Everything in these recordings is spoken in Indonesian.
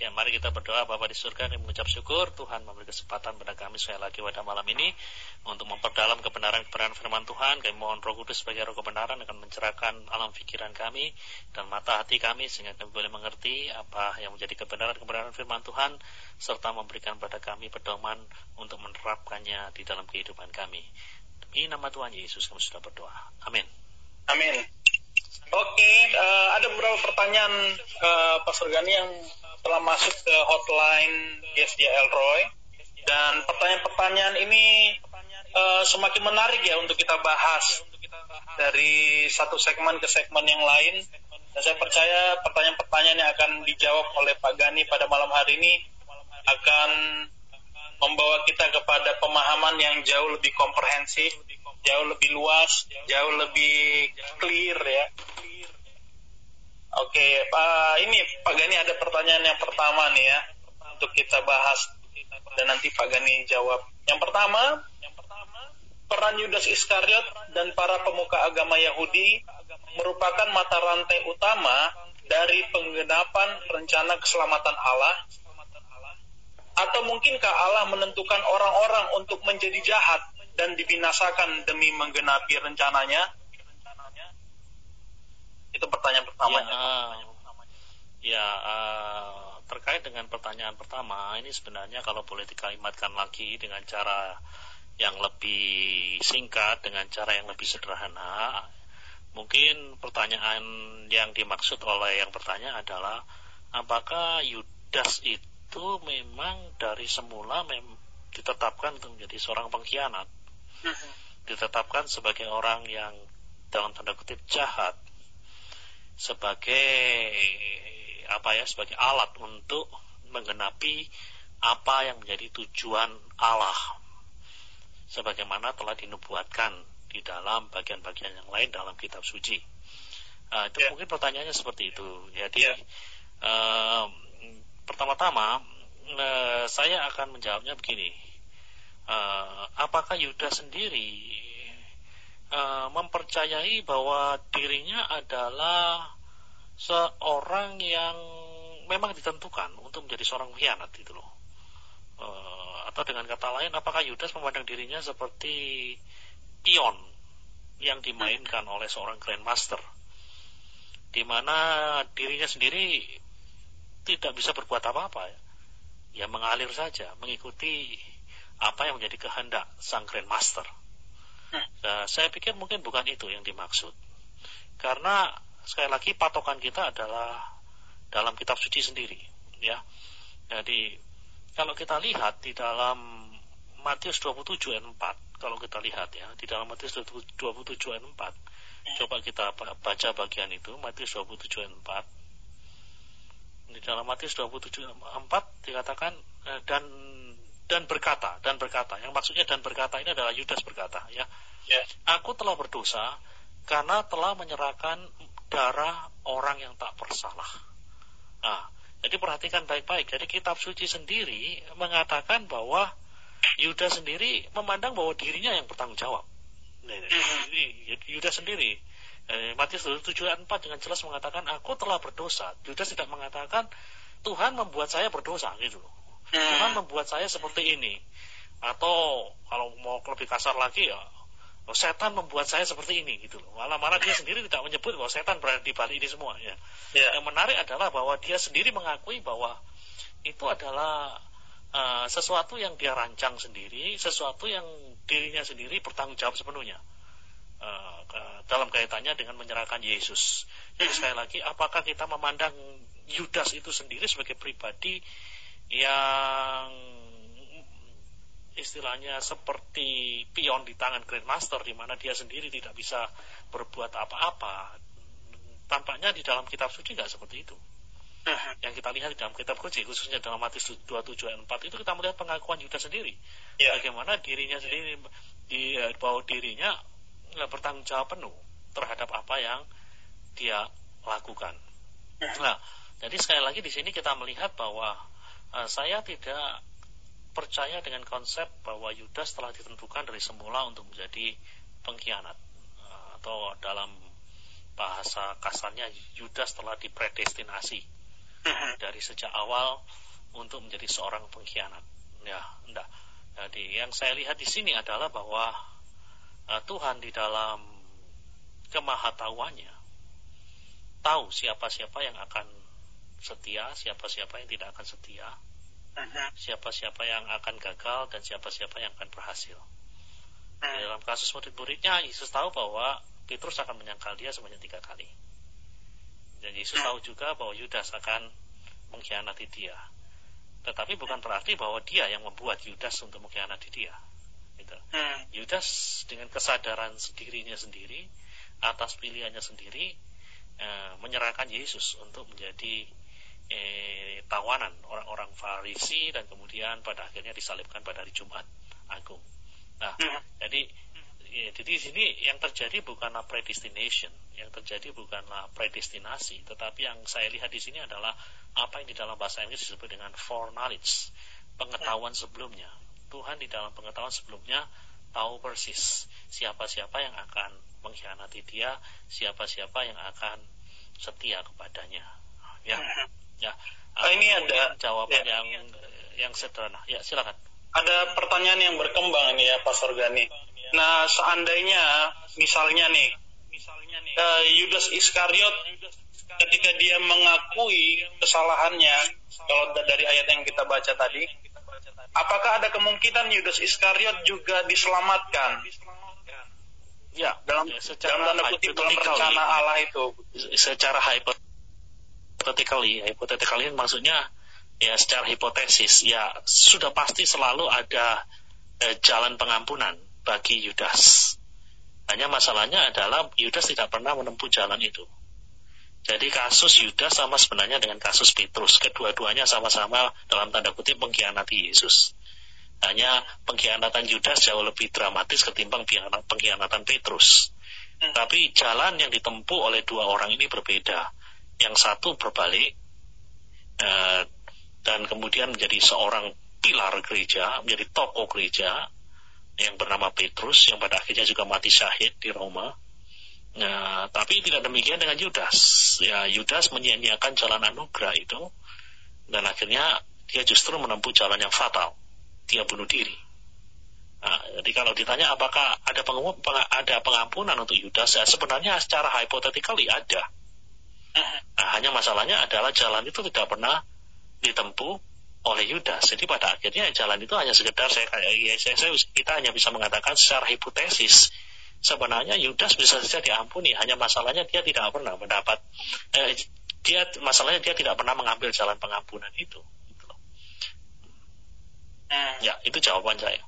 Ya, mari kita berdoa Bapak di surga dan mengucap syukur Tuhan memberi kesempatan pada kami sekali lagi pada malam ini untuk memperdalam kebenaran-kebenaran firman Tuhan. Kami mohon Roh Kudus sebagai roh kebenaran akan mencerahkan alam pikiran kami dan mata hati kami sehingga kami boleh mengerti apa yang menjadi kebenaran-kebenaran firman Tuhan serta memberikan pada kami pedoman untuk menerapkannya di dalam kehidupan kami. Demi nama Tuhan Yesus kami sudah berdoa. Amin. Amin. Oke, uh, ada beberapa pertanyaan uh, Pastor Gani yang telah masuk ke hotline GSD Elroy dan pertanyaan-pertanyaan ini uh, semakin menarik ya untuk kita bahas. Dari satu segmen ke segmen yang lain. Dan saya percaya pertanyaan-pertanyaan yang akan dijawab oleh Pak Gani pada malam hari ini akan membawa kita kepada pemahaman yang jauh lebih komprehensif, jauh lebih luas, jauh lebih clear ya Oke, Pak ini Pak Gani ada pertanyaan yang pertama nih ya untuk kita bahas dan nanti Pak Gani jawab. Yang pertama, peran Yudas Iskariot dan para pemuka agama Yahudi merupakan mata rantai utama dari penggenapan rencana keselamatan Allah atau mungkinkah Allah menentukan orang-orang untuk menjadi jahat dan dibinasakan demi menggenapi rencananya? Itu pertanyaan pertama. Ya, uh, ya uh, terkait dengan pertanyaan pertama, ini sebenarnya kalau boleh dikalimatkan lagi dengan cara yang lebih singkat, dengan cara yang lebih sederhana, mungkin pertanyaan yang dimaksud oleh yang bertanya adalah apakah Yudas itu memang dari semula mem ditetapkan untuk menjadi seorang pengkhianat, mm-hmm. ditetapkan sebagai orang yang dalam tanda kutip jahat, sebagai apa ya sebagai alat untuk menggenapi apa yang menjadi tujuan Allah sebagaimana telah dinubuatkan di dalam bagian-bagian yang lain dalam kitab suci. Uh, itu yeah. mungkin pertanyaannya seperti itu. Jadi yeah. uh, pertama-tama uh, saya akan menjawabnya begini. Uh, apakah Yuda sendiri uh, mempercayai bahwa dirinya adalah seorang yang memang ditentukan untuk menjadi seorang pengkhianat itu loh. Uh, atau dengan kata lain, apakah Yudas memandang dirinya seperti pion yang dimainkan oleh seorang grandmaster, di mana dirinya sendiri tidak bisa berbuat apa-apa ya mengalir saja, mengikuti apa yang menjadi kehendak sang grandmaster. Nah, saya pikir mungkin bukan itu yang dimaksud. Karena sekali lagi patokan kita adalah dalam kitab suci sendiri, ya. Jadi kalau kita lihat di dalam Matius 27 ayat 4, kalau kita lihat ya, di dalam Matius 27 ayat 4, coba kita baca bagian itu, Matius 27 ayat 4. Di dalam Matius 27 ayat 4 dikatakan eh, dan dan berkata dan berkata. Yang maksudnya dan berkata ini adalah Yudas berkata ya. Yeah. aku telah berdosa karena telah menyerahkan darah orang yang tak bersalah. Nah jadi perhatikan baik-baik. Jadi kitab suci sendiri mengatakan bahwa Yudas sendiri memandang bahwa dirinya yang bertanggung jawab. Mm-hmm. Yudas sendiri. Eh, Matius 7 ayat 4 dengan jelas mengatakan aku telah berdosa. Yudas tidak mengatakan Tuhan membuat saya berdosa gitu loh Tuhan membuat saya seperti ini. Atau kalau mau lebih kasar lagi ya, oh, setan membuat saya seperti ini gitu loh. Malah malah dia sendiri tidak menyebut bahwa setan berada di balik ini semua ya. Yeah. Yang menarik adalah bahwa dia sendiri mengakui bahwa itu adalah uh, sesuatu yang dia rancang sendiri, sesuatu yang dirinya sendiri bertanggung jawab sepenuhnya. Uh, dalam kaitannya dengan menyerahkan Yesus. Jadi sekali lagi, apakah kita memandang Yudas itu sendiri sebagai pribadi yang istilahnya seperti pion di tangan Grandmaster di mana dia sendiri tidak bisa berbuat apa-apa. Tampaknya di dalam kitab suci nggak seperti itu. Yang kita lihat di dalam kitab suci khususnya dalam Matius 27 ayat 4 itu kita melihat pengakuan Yudas sendiri. Yeah. Bagaimana dirinya sendiri di bahwa dirinya bertanggung jawab penuh terhadap apa yang dia lakukan. Nah, jadi sekali lagi di sini kita melihat bahwa uh, saya tidak percaya dengan konsep bahwa Yudas telah ditentukan dari semula untuk menjadi pengkhianat uh, atau dalam bahasa kasarnya Yudas telah dipredestinasi dari sejak awal untuk menjadi seorang pengkhianat. Ya, enggak. Jadi yang saya lihat di sini adalah bahwa uh, Tuhan di dalam kemahatauannya tahu siapa-siapa yang akan setia, siapa-siapa yang tidak akan setia, siapa-siapa yang akan gagal dan siapa-siapa yang akan berhasil. Mm. Dalam kasus murid-muridnya, Yesus tahu bahwa Petrus akan menyangkal dia sebanyak tiga kali. Dan Yesus tahu juga bahwa Yudas akan mengkhianati dia. Tetapi bukan berarti bahwa dia yang membuat Yudas untuk mengkhianati dia. Gitu. Yudas dengan kesadaran sendirinya sendiri, atas pilihannya sendiri, eh, menyerahkan Yesus untuk menjadi eh, tawanan orang-orang Farisi dan kemudian pada akhirnya disalibkan pada hari Jumat Agung. Nah, hmm. jadi ya, jadi di sini yang terjadi bukanlah predestination, yang terjadi bukanlah predestinasi, tetapi yang saya lihat di sini adalah apa yang di dalam bahasa Inggris disebut dengan foreknowledge, pengetahuan sebelumnya. Tuhan di dalam pengetahuan sebelumnya tahu persis siapa-siapa yang akan mengkhianati dia, siapa-siapa yang akan setia kepadanya. Ya, ya. Oh, ini ada jawaban ya. yang yang sederhana. Ya, silakan. Ada pertanyaan yang berkembang ini ya, Pastor Gani. Nah, seandainya misalnya nih, misalnya nih, uh, Yudas Iskariot ketika dia mengakui kesalahannya, kalau dari ayat yang kita baca tadi, apakah ada kemungkinan Yudas Iskariot juga diselamatkan? Ya, dalam ya, secara dalam tanda kutip dalam rencana Allah itu. Secara hypothetically, hypothetically maksudnya ya secara hipotesis ya sudah pasti selalu ada eh, jalan pengampunan bagi Yudas. Hanya masalahnya adalah Yudas tidak pernah menempuh jalan itu. Jadi kasus Yudas sama sebenarnya dengan kasus Petrus. Kedua-duanya sama-sama dalam tanda kutip mengkhianati Yesus. Hanya pengkhianatan Yudas jauh lebih dramatis ketimbang pengkhianatan Petrus. Tapi jalan yang ditempuh oleh dua orang ini berbeda. Yang satu berbalik eh, dan kemudian menjadi seorang pilar gereja, menjadi tokoh gereja yang bernama Petrus yang pada akhirnya juga mati syahid di Roma. Nah, tapi tidak demikian dengan Yudas. Ya, Yudas menyia-nyiakan jalan anugerah itu dan akhirnya dia justru menempuh jalan yang fatal. Dia bunuh diri. Nah, jadi kalau ditanya apakah ada pengampunan untuk Yudas, ya sebenarnya secara hypothetically ada. Nah, hanya masalahnya adalah jalan itu tidak pernah ditempuh oleh Yudas. Jadi pada akhirnya jalan itu hanya sekedar saya kayak ya, saya, saya, kita hanya bisa mengatakan secara hipotesis sebenarnya Yudas bisa saja diampuni. Hanya masalahnya dia tidak pernah mendapat eh, dia masalahnya dia tidak pernah mengambil jalan pengampunan itu. Gitu Hmm. Ya itu jawaban saya.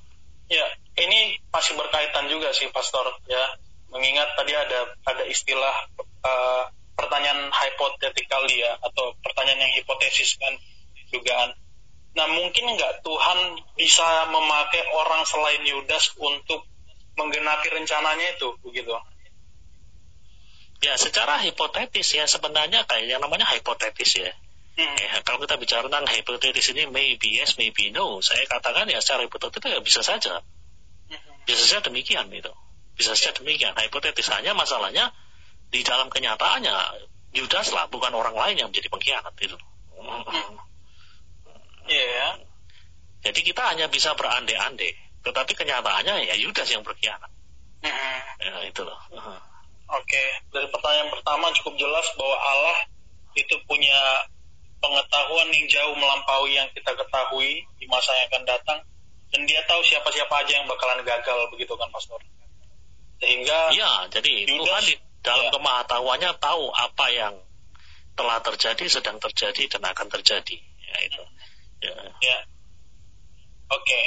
Ya ini masih berkaitan juga sih Pastor ya mengingat tadi ada ada istilah uh, pertanyaan hipotetikal ya atau pertanyaan yang hipotesis kan dugaan Nah mungkin nggak Tuhan bisa memakai orang selain Yudas untuk menggenapi rencananya itu begitu? Ya secara hipotetis ya sebenarnya kayak yang namanya hipotetis ya. Hmm. ya kalau kita bicara tentang hipotetis ini maybe yes maybe no saya katakan ya secara hipotetis ya bisa saja hmm. bisa saja demikian itu bisa saja demikian hipotetis hanya masalahnya di dalam kenyataannya Yudas lah bukan orang lain yang menjadi pengkhianat itu. Iya. Yeah. Jadi kita hanya bisa berandai-andai, tetapi kenyataannya ya Yudas yang berkhianat. Mm-hmm. Ya itu loh. Uh-huh. Oke, okay. dari pertanyaan pertama cukup jelas bahwa Allah itu punya pengetahuan yang jauh melampaui yang kita ketahui di masa yang akan datang dan dia tahu siapa-siapa aja yang bakalan gagal begitu kan pastor sehingga ya jadi Yudas, Tuhan di dalam ya. tahu apa yang telah terjadi sedang terjadi dan akan terjadi ya itu Ya. ya. Oke, okay.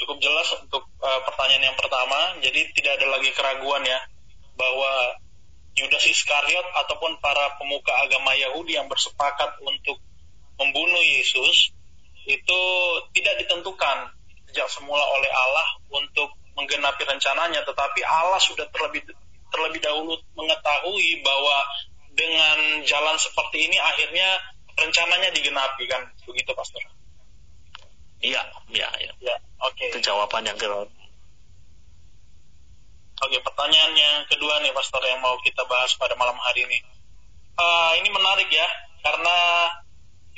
cukup jelas untuk uh, pertanyaan yang pertama. Jadi tidak ada lagi keraguan ya bahwa Yudas Iskariot ataupun para pemuka agama Yahudi yang bersepakat untuk membunuh Yesus itu tidak ditentukan sejak semula oleh Allah untuk menggenapi rencananya, tetapi Allah sudah terlebih terlebih dahulu mengetahui bahwa dengan jalan seperti ini akhirnya rencananya digenapi kan begitu pastor Iya, iya, iya. Ya, oke. Okay. Itu jawaban yang kedua. Oke, pertanyaan yang kedua nih, Pastor, yang mau kita bahas pada malam hari ini. Uh, ini menarik ya, karena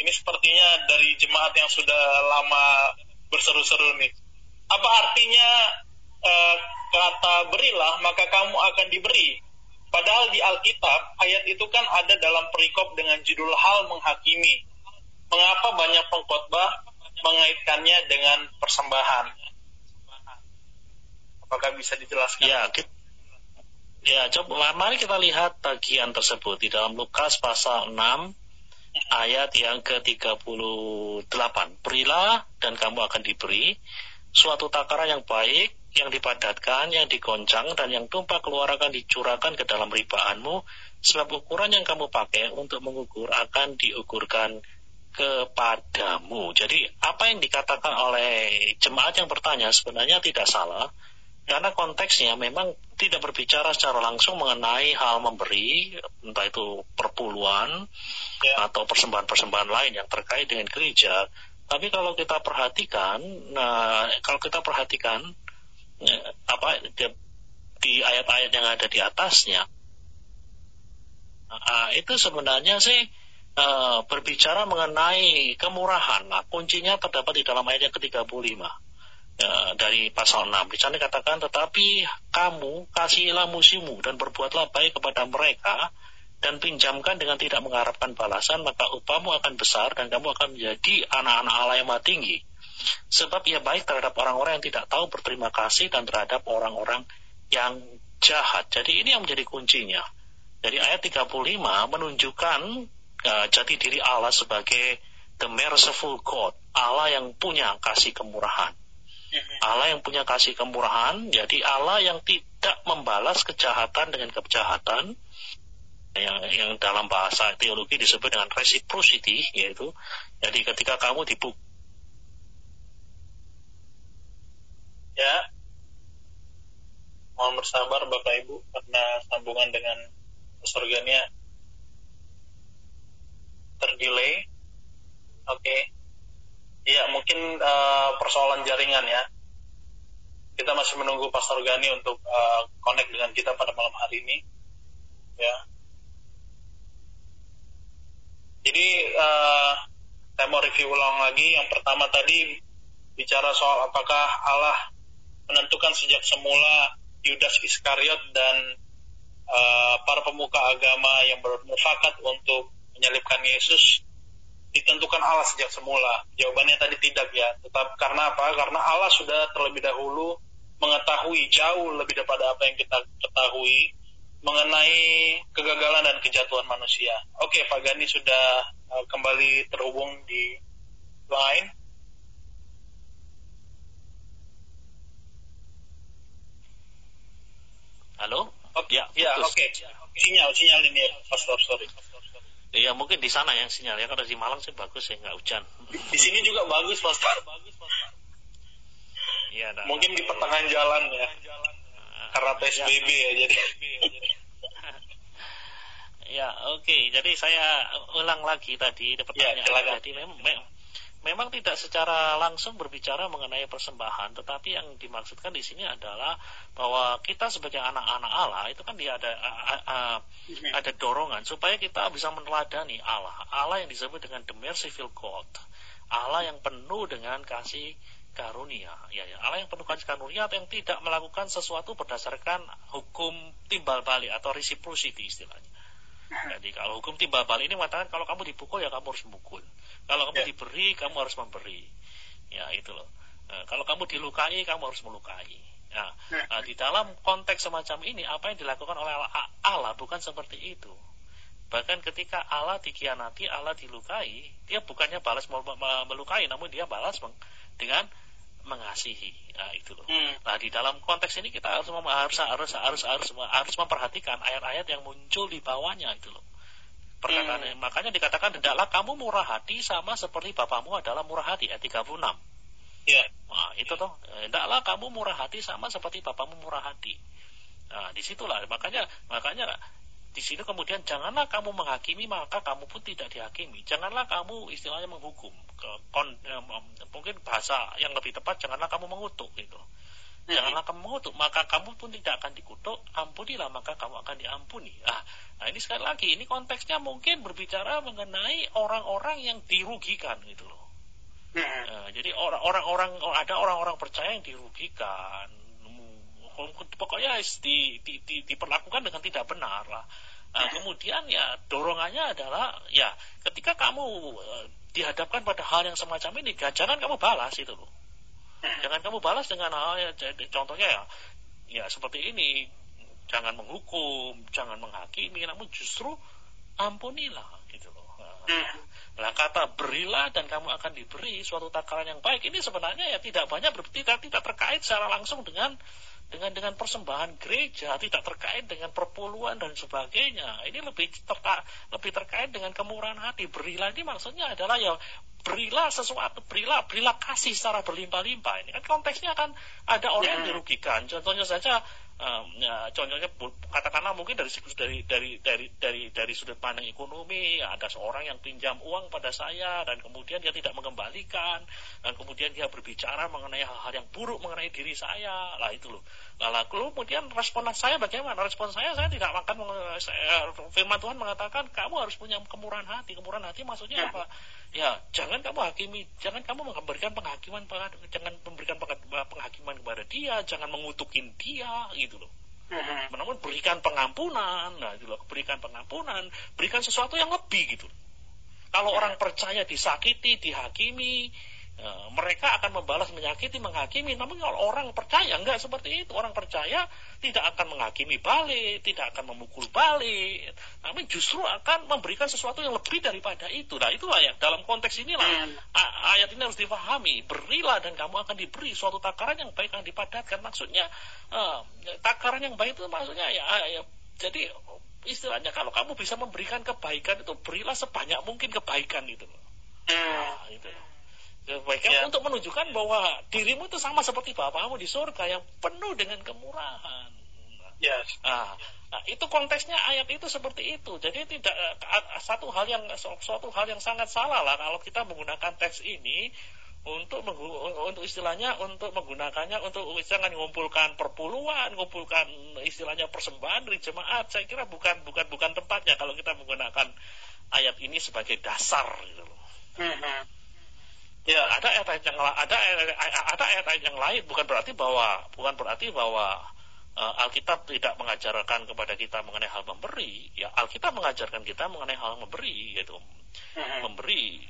Ini sepertinya dari jemaat yang sudah lama berseru-seru nih. Apa artinya kata berilah maka kamu akan diberi? Padahal di Alkitab ayat itu kan ada dalam perikop dengan judul hal menghakimi. Mengapa banyak pengkhotbah mengaitkannya dengan persembahan? Apakah bisa dijelaskan? Ya, kita, ya coba mari kita lihat bagian tersebut di dalam Lukas pasal 6 ayat yang ke-38. Berilah dan kamu akan diberi suatu takaran yang baik, yang dipadatkan, yang digoncang, dan yang tumpah keluar akan dicurahkan ke dalam ribaanmu, sebab ukuran yang kamu pakai untuk mengukur akan diukurkan kepadamu. Jadi apa yang dikatakan oleh jemaat yang bertanya sebenarnya tidak salah, karena konteksnya memang tidak berbicara secara langsung mengenai hal memberi, entah itu perpuluhan ya. atau persembahan-persembahan lain yang terkait dengan gereja. Tapi kalau kita perhatikan, nah kalau kita perhatikan apa di, ayat-ayat yang ada di atasnya, nah, itu sebenarnya sih uh, berbicara mengenai kemurahan. Nah, kuncinya terdapat di dalam ayat yang ke-35 Ya, dari pasal 6. Di sana dikatakan, tetapi kamu kasihilah musuhmu dan berbuatlah baik kepada mereka dan pinjamkan dengan tidak mengharapkan balasan, maka upahmu akan besar dan kamu akan menjadi anak-anak Allah yang maha tinggi. Sebab ia baik terhadap orang-orang yang tidak tahu berterima kasih dan terhadap orang-orang yang jahat. Jadi ini yang menjadi kuncinya. Dari ayat 35 menunjukkan uh, jati diri Allah sebagai the merciful God, Allah yang punya kasih kemurahan. Allah yang punya kasih kemurahan, jadi Allah yang tidak membalas kejahatan dengan kejahatan, yang, yang dalam bahasa teologi disebut dengan reciprocity, yaitu jadi ketika kamu dipuk ya mohon bersabar Bapak Ibu karena sambungan dengan surganya terdelay oke okay. Iya, mungkin uh, persoalan jaringan ya. Kita masih menunggu Pastor Gani untuk uh, connect dengan kita pada malam hari ini. Ya. Jadi uh, saya mau review ulang lagi. Yang pertama tadi bicara soal apakah Allah menentukan sejak semula Yudas Iskariot dan uh, para pemuka agama yang bermufakat untuk menyalibkan Yesus ditentukan Allah sejak semula? Jawabannya tadi tidak ya. Tetap karena apa? Karena Allah sudah terlebih dahulu mengetahui jauh lebih daripada apa yang kita ketahui mengenai kegagalan dan kejatuhan manusia. Oke, Pak Gani sudah uh, kembali terhubung di line. Halo? Oke, ya, ya oke. Okay. Sinyal, sinyal ini, Pastor, sorry. Iya mungkin di sana yang sinyal ya kalau di Malang sih bagus ya nggak hujan. Di sini juga bagus Pak. Iya. Mungkin di pertengahan jalan ya. Karena PSBB ya, ya jadi. ya oke okay. jadi saya ulang lagi tadi pertanyaan ya, tadi memang memang tidak secara langsung berbicara mengenai persembahan, tetapi yang dimaksudkan di sini adalah bahwa kita sebagai anak-anak Allah itu kan dia ada ada dorongan supaya kita bisa meneladani Allah, Allah yang disebut dengan the merciful God, Allah yang penuh dengan kasih karunia, ya, ya. Allah yang penuh kasih karunia yang tidak melakukan sesuatu berdasarkan hukum timbal balik atau reciprocity istilahnya. Jadi kalau hukum timbal balik ini mengatakan kalau kamu dipukul ya kamu harus memukul. Kalau kamu ya. diberi, kamu harus memberi. Ya, itu loh. Nah, kalau kamu dilukai, kamu harus melukai. Ya. Nah, di dalam konteks semacam ini, apa yang dilakukan oleh Allah bukan seperti itu. Bahkan ketika Allah dikhianati, Allah dilukai, dia bukannya balas melukai, namun dia balas dengan mengasihi. Nah, itu loh. Hmm. Nah, di dalam konteks ini kita harus harus harus harus harus harus memperhatikan ayat-ayat yang muncul di bawahnya itu loh perkataan hmm. makanya dikatakan hendaklah kamu murah hati sama seperti bapamu adalah murah hati. Ayat 36 ya nah, itu toh. Hendaklah kamu murah hati sama seperti bapamu murah hati. Nah di situlah. Makanya makanya di sini kemudian janganlah kamu menghakimi maka kamu pun tidak dihakimi. Janganlah kamu istilahnya menghukum ke kon, eh, mungkin bahasa yang lebih tepat janganlah kamu mengutuk gitu. Janganlah kamu mengutuk, maka kamu pun tidak akan dikutuk. Ampunilah, maka kamu akan diampuni. Ah, nah ini sekali lagi, ini konteksnya mungkin berbicara mengenai orang-orang yang dirugikan gitu loh. Nah, jadi orang-orang ada orang-orang percaya yang dirugikan. Pokoknya di, di, di, diperlakukan dengan tidak benar lah. Nah, kemudian ya dorongannya adalah ya ketika kamu uh, dihadapkan pada hal yang semacam ini, jangan kamu balas itu loh. Jangan kamu balas dengan hal ya, contohnya ya, ya seperti ini. Jangan menghukum, jangan menghakimi, namun justru ampunilah gitu loh. Nah, kata berilah dan kamu akan diberi suatu takaran yang baik ini sebenarnya ya tidak banyak tidak tidak terkait secara langsung dengan dengan dengan persembahan gereja tidak terkait dengan perpuluhan dan sebagainya. Ini lebih terka, lebih terkait dengan kemurahan hati. Berilah ini maksudnya adalah ya berilah sesuatu berilah berilah kasih secara berlimpah-limpah. Ini kan konteksnya kan ada orang yang ya. dirugikan. Contohnya saja um, ya, contohnya katakanlah mungkin dari dari dari dari dari dari sudut pandang ekonomi ya, ada seorang yang pinjam uang pada saya dan kemudian dia tidak mengembalikan dan kemudian dia berbicara mengenai hal-hal yang buruk mengenai diri saya. Lah itu loh. Lalu kemudian respon saya bagaimana? Respon saya saya tidak akan saya, firman Tuhan mengatakan kamu harus punya kemurahan hati. Kemurahan hati maksudnya apa ya jangan kamu hakimi jangan kamu memberikan penghakiman jangan memberikan penghakiman kepada dia jangan mengutukin dia gitu loh. Namun berikan pengampunan nah gitu loh berikan pengampunan berikan sesuatu yang lebih gitu kalau orang percaya disakiti dihakimi Ya, mereka akan membalas menyakiti, menghakimi. Namun kalau orang percaya enggak seperti itu. Orang percaya tidak akan menghakimi balik, tidak akan memukul balik. Namun justru akan memberikan sesuatu yang lebih daripada itu. Nah itulah ya dalam konteks inilah ayat ini harus dipahami. Berilah dan kamu akan diberi suatu takaran yang baik yang dipadatkan. Maksudnya uh, takaran yang baik itu maksudnya ya, ya jadi istilahnya kalau kamu bisa memberikan kebaikan itu berilah sebanyak mungkin kebaikan itu. Nah, itu kebaikan ya. untuk menunjukkan bahwa dirimu itu sama seperti Bapakmu di surga yang penuh dengan kemurahan. Yes. Nah, nah, itu konteksnya ayat itu seperti itu. Jadi tidak uh, satu hal yang suatu hal yang sangat salah lah kalau kita menggunakan teks ini untuk untuk istilahnya untuk menggunakannya untuk jangan mengumpulkan perpuluhan, mengumpulkan istilahnya persembahan dari jemaat. Saya kira bukan bukan bukan tempatnya kalau kita menggunakan ayat ini sebagai dasar gitu loh. Mm -hmm. Ya, ada ayat-ayat yang ada ada ayat-ayat yang lain bukan berarti bahwa bukan berarti bahwa uh, Alkitab tidak mengajarkan kepada kita mengenai hal memberi. Ya, Alkitab mengajarkan kita mengenai hal memberi, yaitu hmm. memberi.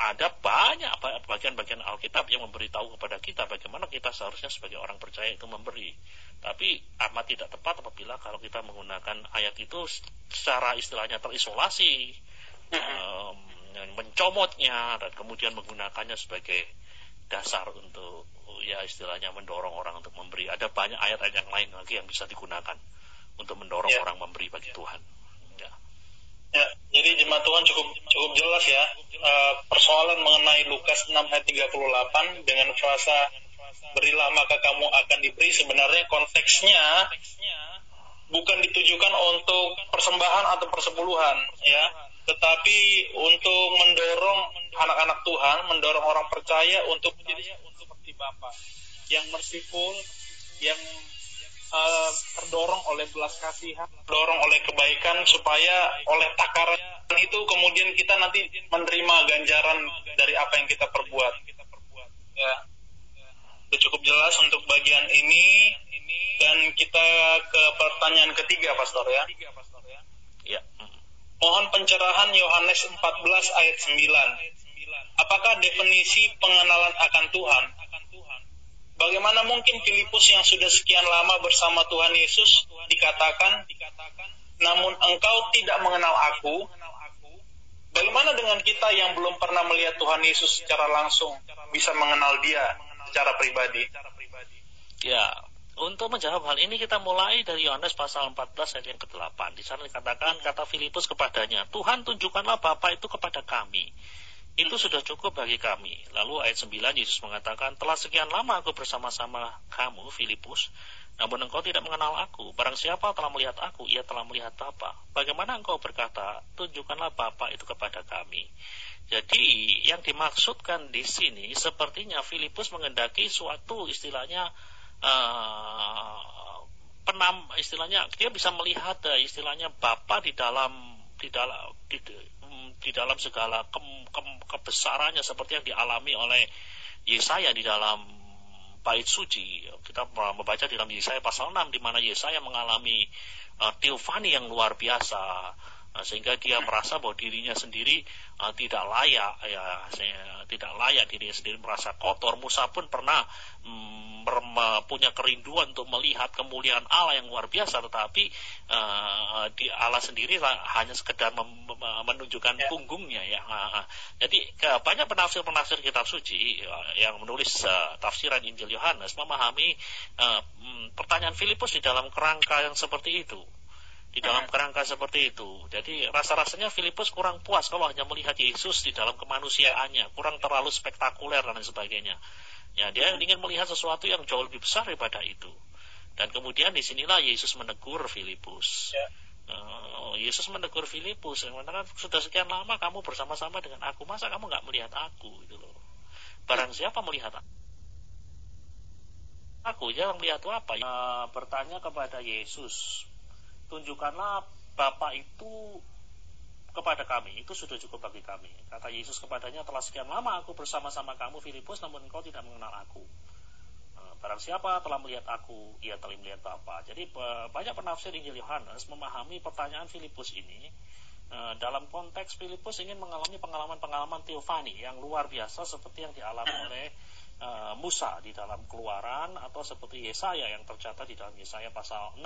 Ada banyak bagian-bagian Alkitab yang memberitahu kepada kita bagaimana kita seharusnya sebagai orang percaya itu memberi. Tapi amat tidak tepat apabila kalau kita menggunakan ayat itu secara istilahnya terisolasi. Um, mencomotnya dan kemudian menggunakannya sebagai dasar untuk ya istilahnya mendorong orang untuk memberi. Ada banyak ayat-ayat yang lain lagi yang bisa digunakan untuk mendorong ya. orang memberi bagi Tuhan. Ya. ya, jadi jemaat Tuhan cukup cukup jelas ya uh, persoalan mengenai Lukas 6 ayat 38 dengan frasa berilah maka kamu akan diberi sebenarnya konteksnya bukan ditujukan untuk persembahan atau persepuluhan ya tetapi untuk mendorong anak-anak Tuhan, mendorong orang percaya untuk menjadi seperti Bapa yang merciful, yang uh, terdorong oleh belas kasihan, terdorong oleh kebaikan supaya oleh takaran itu kemudian kita nanti menerima ganjaran dari apa yang kita perbuat. Ya. Sudah cukup jelas untuk bagian ini dan kita ke pertanyaan ketiga, Pastor ya. Mohon pencerahan Yohanes 14 ayat 9. Apakah definisi pengenalan akan Tuhan? Bagaimana mungkin Filipus yang sudah sekian lama bersama Tuhan Yesus dikatakan, namun engkau tidak mengenal aku? Bagaimana dengan kita yang belum pernah melihat Tuhan Yesus secara langsung, bisa mengenal dia secara pribadi? Ya, untuk menjawab hal ini kita mulai dari Yohanes pasal 14 ayat yang ke-8. Di sana dikatakan kata Filipus kepadanya, Tuhan tunjukkanlah Bapa itu kepada kami. Itu sudah cukup bagi kami. Lalu ayat 9 Yesus mengatakan, telah sekian lama aku bersama-sama kamu, Filipus, namun engkau tidak mengenal aku. Barang siapa telah melihat aku, ia telah melihat Bapa. Bagaimana engkau berkata, tunjukkanlah Bapa itu kepada kami. Jadi yang dimaksudkan di sini sepertinya Filipus mengendaki suatu istilahnya uh, penam istilahnya dia bisa melihat uh, istilahnya Bapa di dalam di dalam di, di dalam segala ke, ke, kebesarannya seperti yang dialami oleh Yesaya di dalam bait suci. Kita membaca di dalam Yesaya pasal 6 di mana Yesaya mengalami uh, teofani yang luar biasa uh, sehingga dia merasa bahwa dirinya sendiri uh, tidak layak ya saya, tidak layak dirinya sendiri merasa kotor. Musa pun pernah um, punya kerinduan untuk melihat kemuliaan Allah yang luar biasa tetapi uh, di Allah sendiri hanya sekedar menunjukkan ya. punggungnya ya. Uh, jadi banyak penafsir-penafsir kitab suci uh, yang menulis uh, tafsiran Injil Yohanes memahami uh, pertanyaan Filipus di dalam kerangka yang seperti itu di dalam kerangka seperti itu. Jadi rasa-rasanya Filipus kurang puas kalau hanya melihat Yesus di dalam kemanusiaannya, kurang terlalu spektakuler dan lain sebagainya. Ya, dia ingin melihat sesuatu yang jauh lebih besar daripada itu. Dan kemudian di sinilah Yesus menegur Filipus. Ya. Uh, Yesus menegur Filipus yang mengatakan sudah sekian lama kamu bersama-sama dengan aku masa kamu nggak melihat aku gitu loh barang siapa melihat aku aku jangan melihat apa uh, bertanya kepada Yesus tunjukkanlah Bapak itu kepada kami itu sudah cukup bagi kami. Kata Yesus kepadanya telah sekian lama aku bersama-sama kamu Filipus namun engkau tidak mengenal aku. Eh, barang siapa telah melihat aku, ia telah melihat Bapa. Jadi banyak penafsir Injil Yohanes memahami pertanyaan Filipus ini eh, dalam konteks Filipus ingin mengalami pengalaman-pengalaman teofani yang luar biasa seperti yang dialami oleh eh, Musa di dalam Keluaran atau seperti Yesaya yang tercatat di dalam Yesaya pasal 6.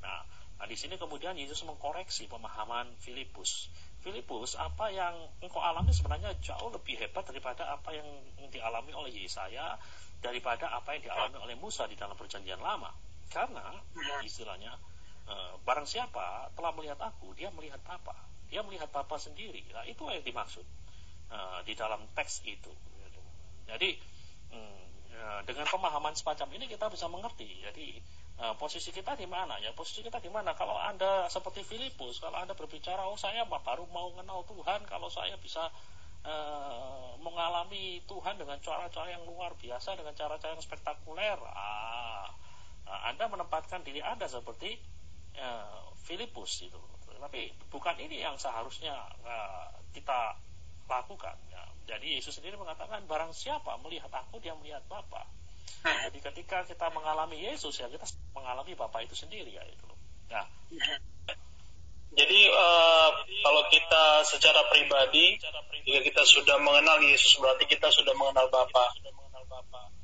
Nah, Nah, di sini kemudian Yesus mengkoreksi pemahaman Filipus. Filipus, apa yang engkau alami sebenarnya jauh lebih hebat daripada apa yang dialami oleh Yesaya, daripada apa yang dialami oleh Musa di dalam perjanjian lama. Karena istilahnya eh, barang siapa telah melihat aku, dia melihat Bapa. Dia melihat Bapa sendiri. Nah, itu yang dimaksud eh, di dalam teks itu. Jadi hmm, eh, dengan pemahaman semacam ini kita bisa mengerti. Jadi Nah, posisi kita di mana ya? Posisi kita di mana? Kalau Anda seperti Filipus, kalau Anda berbicara, oh saya baru mau kenal Tuhan, kalau saya bisa uh, mengalami Tuhan dengan cara-cara yang luar biasa, dengan cara-cara yang spektakuler, ah, nah, Anda menempatkan diri Anda seperti uh, Filipus itu. Tapi bukan ini yang seharusnya uh, kita lakukan. Ya. Jadi Yesus sendiri mengatakan, barang siapa melihat aku, dia melihat Bapa. Jadi ketika kita mengalami Yesus ya kita mengalami Bapak itu sendiri ya itu. Nah. Jadi uh, kalau kita secara pribadi, jika kita sudah mengenal Yesus berarti kita sudah mengenal Bapa.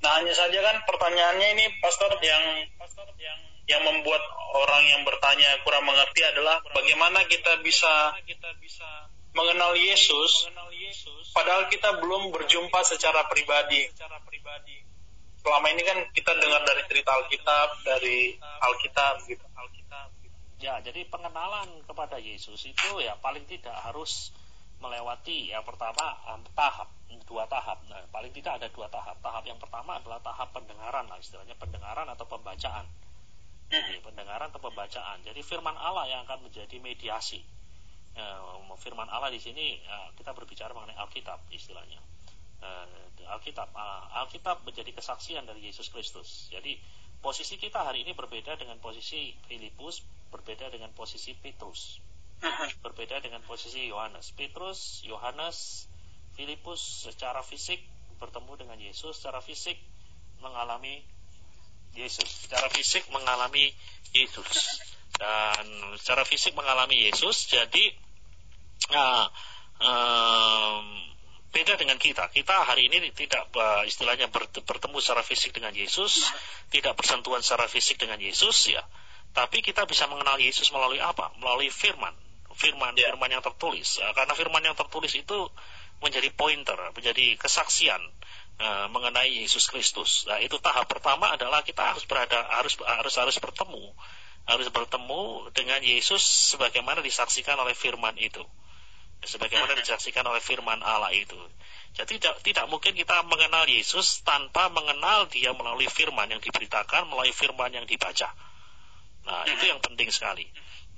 Nah hanya saja kan pertanyaannya ini pastor yang yang yang membuat orang yang bertanya kurang mengerti adalah bagaimana kita bisa mengenal Yesus padahal kita belum berjumpa secara pribadi selama ini kan kita dengar dari cerita Alkitab, dari Alkitab gitu. Alkitab. Ya, jadi pengenalan kepada Yesus itu ya paling tidak harus melewati ya pertama um, tahap dua tahap. Nah, paling tidak ada dua tahap. Tahap yang pertama adalah tahap pendengaran lah istilahnya pendengaran atau pembacaan. Jadi, pendengaran atau pembacaan. Jadi firman Allah yang akan menjadi mediasi. Ya, firman Allah di sini ya, kita berbicara mengenai Alkitab istilahnya uh, Alkitab. Uh, Alkitab menjadi kesaksian dari Yesus Kristus. Jadi posisi kita hari ini berbeda dengan posisi Filipus, berbeda dengan posisi Petrus, berbeda dengan posisi Yohanes. Petrus, Yohanes, Filipus secara fisik bertemu dengan Yesus, secara fisik mengalami Yesus, secara fisik mengalami Yesus dan secara fisik mengalami Yesus. Jadi, uh, um, beda dengan kita. Kita hari ini tidak uh, istilahnya bertemu secara fisik dengan Yesus, tidak bersentuhan secara fisik dengan Yesus ya. Tapi kita bisa mengenal Yesus melalui apa? Melalui firman. Firman, yeah. firman yang tertulis. Uh, karena firman yang tertulis itu menjadi pointer, menjadi kesaksian uh, mengenai Yesus Kristus. Nah, itu tahap pertama adalah kita harus berada harus harus harus bertemu harus bertemu dengan Yesus sebagaimana disaksikan oleh firman itu sebagaimana disaksikan oleh firman Allah itu. Jadi tidak, tidak mungkin kita mengenal Yesus tanpa mengenal dia melalui firman yang diberitakan, melalui firman yang dibaca. Nah, itu yang penting sekali.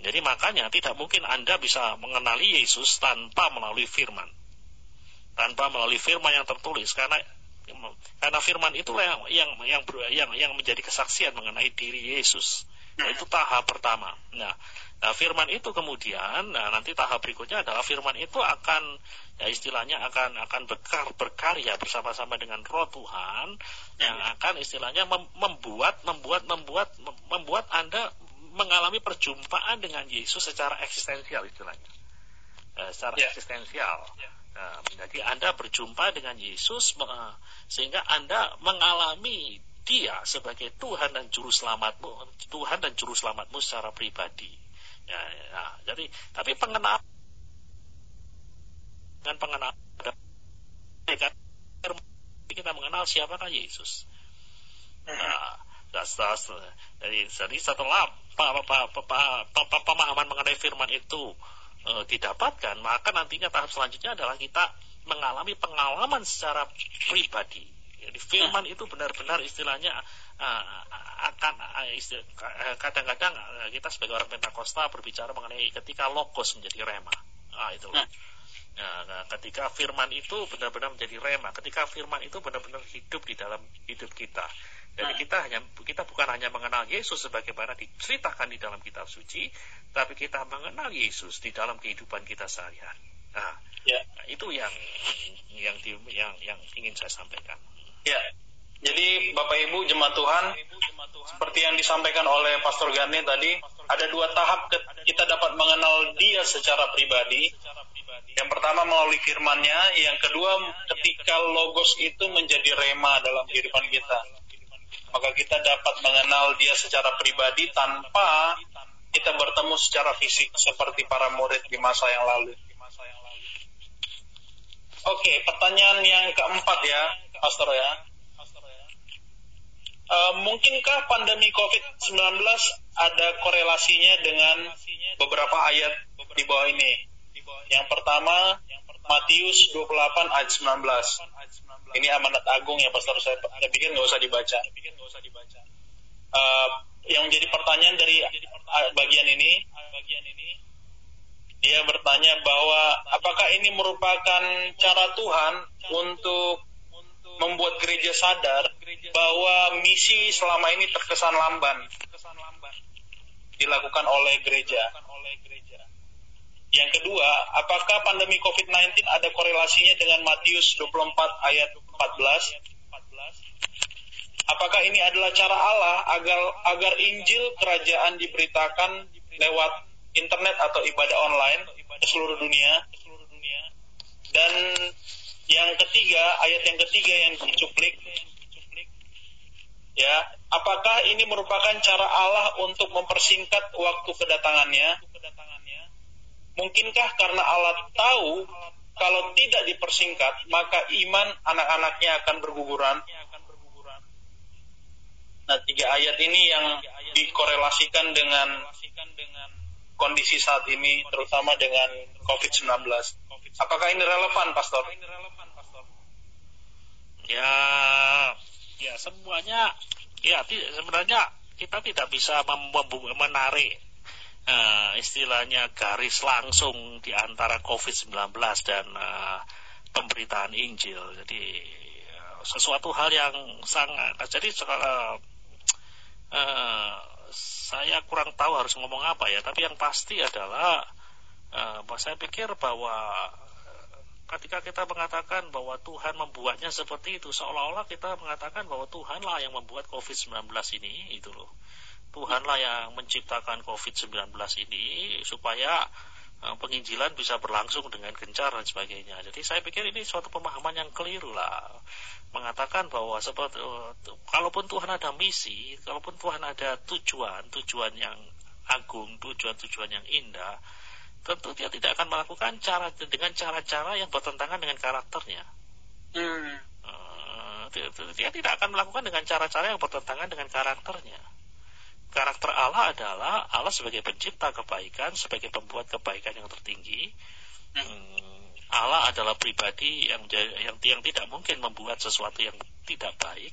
Jadi makanya tidak mungkin Anda bisa mengenali Yesus tanpa melalui firman. Tanpa melalui firman yang tertulis. Karena karena firman itulah yang yang yang yang, yang menjadi kesaksian mengenai diri Yesus. Nah, itu tahap pertama. Nah, nah firman itu kemudian nah nanti tahap berikutnya adalah firman itu akan ya istilahnya akan akan berkar, berkarya bersama-sama dengan Roh Tuhan yang akan istilahnya membuat membuat membuat membuat Anda mengalami perjumpaan dengan Yesus secara eksistensial istilahnya. Uh, secara yeah. eksistensial. Yeah. Uh, jadi Anda berjumpa dengan Yesus uh, sehingga Anda mengalami dia sebagai Tuhan dan juru selamatmu, Tuhan dan juru selamatmu secara pribadi. Ya, ya. Jadi, tapi pengenal dan pengenal kita mengenal siapakah Yesus. Nah, jadi, jadi setelah pemahaman mengenai firman itu e, didapatkan, maka nantinya tahap selanjutnya adalah kita mengalami pengalaman secara pribadi jadi firman itu benar-benar istilahnya akan uh, kadang-kadang uh, kita sebagai orang Pentakosta berbicara mengenai ketika logos menjadi rema. Ah itu loh. Nah, ketika firman itu benar-benar menjadi rema, ketika firman itu benar-benar hidup di dalam hidup kita. Jadi nah. kita hanya kita bukan hanya mengenal Yesus sebagaimana diceritakan di dalam kitab suci, tapi kita mengenal Yesus di dalam kehidupan kita sehari-hari. Nah, ya. itu yang yang yang yang ingin saya sampaikan. Ya, jadi Bapak Ibu jemaat Tuhan, seperti yang disampaikan oleh Pastor Gani tadi, ada dua tahap kita dapat mengenal Dia secara pribadi. Yang pertama melalui firman-Nya, yang kedua ketika logos itu menjadi rema dalam kehidupan kita. Maka kita dapat mengenal Dia secara pribadi tanpa kita bertemu secara fisik seperti para murid di masa yang lalu. Oke, pertanyaan yang keempat ya, Pastor ya. Uh, mungkinkah pandemi COVID-19 ada korelasinya dengan beberapa ayat di bawah ini? Yang pertama, Matius 28 ayat 19. Ini amanat agung ya, Pastor. Saya, saya pikir nggak usah dibaca. Uh, yang menjadi pertanyaan dari bagian ini, dia bertanya bahwa apakah ini merupakan cara Tuhan untuk membuat gereja sadar bahwa misi selama ini terkesan lamban dilakukan oleh gereja. Yang kedua, apakah pandemi COVID-19 ada korelasinya dengan Matius 24 ayat 14? Apakah ini adalah cara Allah agar agar Injil kerajaan diberitakan lewat internet atau ibadah online ke seluruh dunia? Dan yang ketiga, ayat yang ketiga yang dicuplik, ya, apakah ini merupakan cara Allah untuk mempersingkat waktu kedatangannya? Mungkinkah karena Allah tahu kalau tidak dipersingkat, maka iman anak-anaknya akan berguguran? Nah, tiga ayat ini yang dikorelasikan dengan kondisi saat ini, terutama dengan COVID-19. Apakah ini relevan, Pastor? Ya, ya semuanya, ya sebenarnya kita tidak bisa menarik uh, istilahnya garis langsung di antara COVID-19 dan uh, pemberitaan Injil. Jadi uh, sesuatu hal yang sangat, jadi uh, uh, saya kurang tahu harus ngomong apa ya, tapi yang pasti adalah uh, saya pikir bahwa ketika kita mengatakan bahwa Tuhan membuatnya seperti itu, seolah-olah kita mengatakan bahwa Tuhanlah yang membuat COVID-19 ini, itu loh. Tuhanlah yang menciptakan COVID-19 ini supaya uh, penginjilan bisa berlangsung dengan gencar dan sebagainya. Jadi saya pikir ini suatu pemahaman yang keliru lah. Mengatakan bahwa seperti uh, kalaupun Tuhan ada misi, kalaupun Tuhan ada tujuan, tujuan yang agung, tujuan-tujuan yang indah, tentu dia tidak akan melakukan cara dengan cara-cara yang bertentangan dengan karakternya. Hmm. Uh, dia, dia tidak akan melakukan dengan cara-cara yang bertentangan dengan karakternya. Karakter Allah adalah Allah sebagai pencipta kebaikan, sebagai pembuat kebaikan yang tertinggi. Hmm, Allah adalah pribadi yang, yang yang tidak mungkin membuat sesuatu yang tidak baik.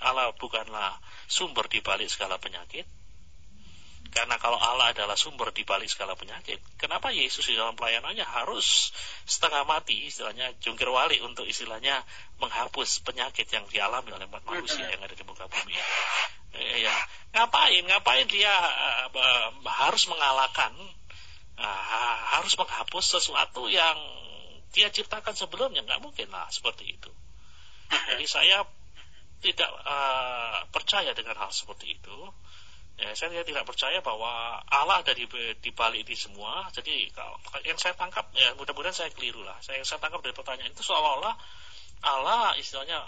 Allah bukanlah sumber di balik segala penyakit. Karena kalau Allah adalah sumber di balik segala penyakit, kenapa Yesus di dalam pelayanannya harus setengah mati, istilahnya jungkir wali untuk istilahnya menghapus penyakit yang dialami oleh manusia yang ada di muka bumi. Ya, ngapain? Ngapain dia uh, harus mengalahkan, uh, harus menghapus sesuatu yang dia ciptakan sebelumnya? Nggak mungkin lah seperti itu. Jadi saya tidak uh, percaya dengan hal seperti itu. Ya, saya tidak percaya bahwa Allah ada di, di balik ini semua. Jadi kalau yang saya tangkap, ya mudah-mudahan saya keliru lah. Saya, yang saya tangkap dari pertanyaan itu seolah-olah Allah istilahnya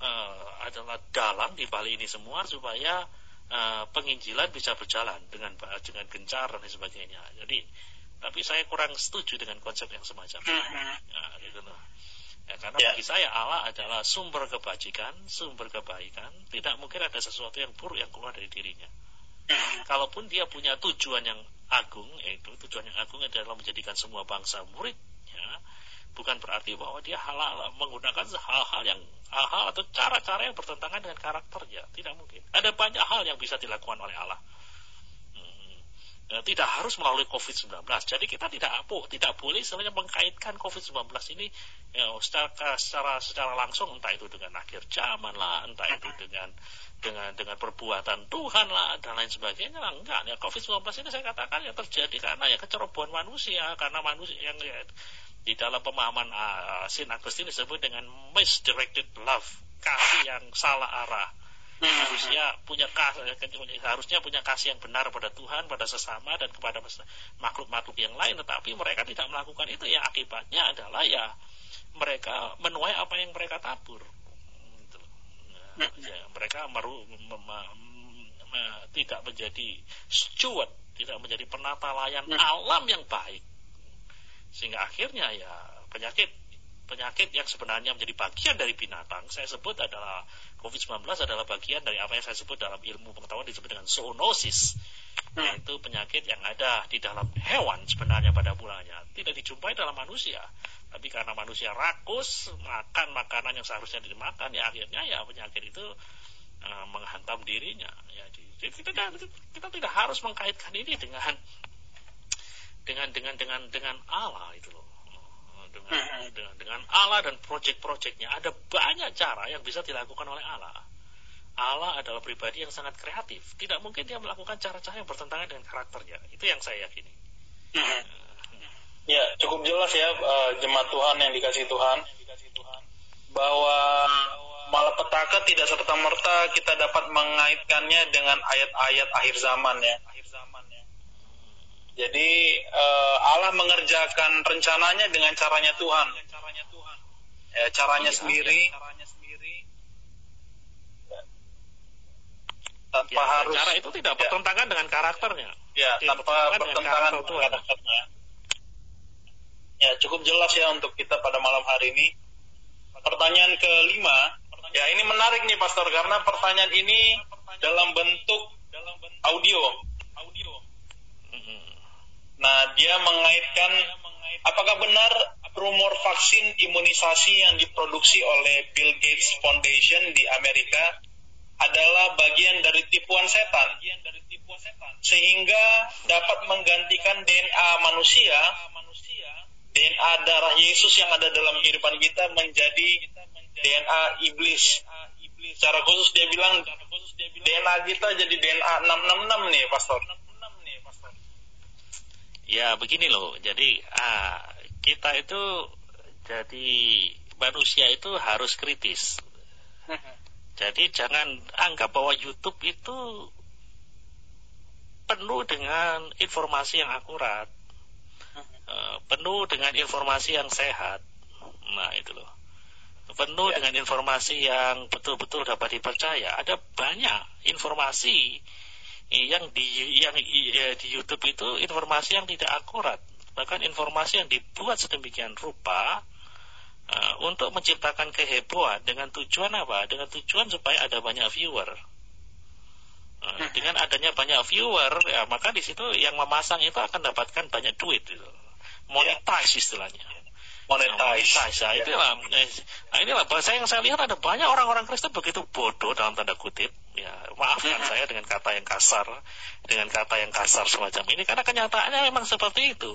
uh, adalah dalam di balik ini semua supaya uh, penginjilan bisa berjalan dengan dengan gencar dan sebagainya. Jadi, tapi saya kurang setuju dengan konsep yang semacam itu. Nah, gitu loh. Ya, karena ya. bagi saya Allah adalah sumber kebajikan, sumber kebaikan. Tidak mungkin ada sesuatu yang buruk yang keluar dari dirinya. Kalaupun dia punya tujuan yang agung, yaitu tujuan yang agung adalah menjadikan semua bangsa muridnya, bukan berarti bahwa dia halal menggunakan hal-hal yang hal-hal atau cara-cara yang bertentangan dengan karakternya. Tidak mungkin. Ada banyak hal yang bisa dilakukan oleh Allah. Hmm. Ya, tidak harus melalui COVID-19. Jadi kita tidak tidak boleh sebenarnya mengkaitkan COVID-19 ini ya, secara, secara secara langsung entah itu dengan akhir zaman lah, entah itu dengan dengan dengan perbuatan Tuhan lah dan lain sebagainya lah. Enggak ya COVID-19 ini saya katakan ya terjadi karena ya kecerobohan manusia karena manusia yang ya, di dalam pemahaman uh, Sin Agustin disebut dengan misdirected love kasih yang salah arah. Manusia punya kasih, harusnya punya kasih yang benar pada Tuhan pada sesama dan kepada makhluk-makhluk yang lain. Tetapi mereka tidak melakukan itu ya akibatnya adalah ya mereka menuai apa yang mereka tabur ya, mereka meru, mem, mem, tidak menjadi steward, tidak menjadi penata layan hmm. alam yang baik. Sehingga akhirnya ya penyakit penyakit yang sebenarnya menjadi bagian dari binatang, saya sebut adalah COVID-19 adalah bagian dari apa yang saya sebut dalam ilmu pengetahuan disebut dengan zoonosis, hmm. yaitu penyakit yang ada di dalam hewan sebenarnya pada mulanya, tidak dijumpai dalam manusia. Tapi karena manusia rakus makan makanan yang seharusnya dimakan, ya akhirnya ya penyakit itu uh, menghantam dirinya. Ya, jadi kita, kita tidak harus mengkaitkan ini dengan dengan dengan dengan dengan Allah itu loh. Dengan, hmm. dengan dengan Allah dan proyek-proyeknya ada banyak cara yang bisa dilakukan oleh Allah. Allah adalah pribadi yang sangat kreatif. Tidak mungkin dia melakukan cara-cara yang bertentangan dengan karakternya. Itu yang saya yakini. Ya, cukup jelas ya uh, jemaat Tuhan yang dikasih Tuhan bahwa malapetaka tidak serta merta kita dapat mengaitkannya dengan ayat-ayat akhir zaman ya. Jadi uh, Allah mengerjakan rencananya dengan caranya Tuhan. Ya, caranya sendiri. Tanpa ya, harus cara itu tidak ya. bertentangan ya. dengan karakternya. Ya, tanpa bertentangan dengan karakternya. Ya, cukup jelas ya untuk kita pada malam hari ini. Pertanyaan kelima, ya ini menarik nih Pastor karena pertanyaan ini dalam bentuk audio. Nah, dia mengaitkan apakah benar rumor vaksin imunisasi yang diproduksi oleh Bill Gates Foundation di Amerika adalah bagian dari tipuan setan sehingga dapat menggantikan DNA manusia DNA darah Yesus yang ada dalam kehidupan kita menjadi DNA iblis. Secara khusus dia bilang DNA kita jadi DNA 666 nih, Pastor. Ya begini loh, jadi ah, kita itu jadi manusia itu harus kritis. Jadi jangan anggap bahwa YouTube itu penuh dengan informasi yang akurat. Eh, penuh dengan informasi yang sehat. Nah, itu loh. Penuh ya. dengan informasi yang betul-betul dapat dipercaya. Ada banyak informasi yang di yang ya, di YouTube itu informasi yang tidak akurat. Bahkan informasi yang dibuat sedemikian rupa uh, untuk menciptakan kehebohan dengan tujuan apa? Dengan tujuan supaya ada banyak viewer. Uh, dengan adanya banyak viewer, ya maka di situ yang memasang itu akan dapatkan banyak duit. Gitu monetize istilahnya monetize, monetize. Nah, itulah, nah inilah bahasa yang saya lihat ada banyak orang-orang Kristen begitu bodoh dalam tanda kutip ya maafkan saya dengan kata yang kasar dengan kata yang kasar semacam ini karena kenyataannya memang seperti itu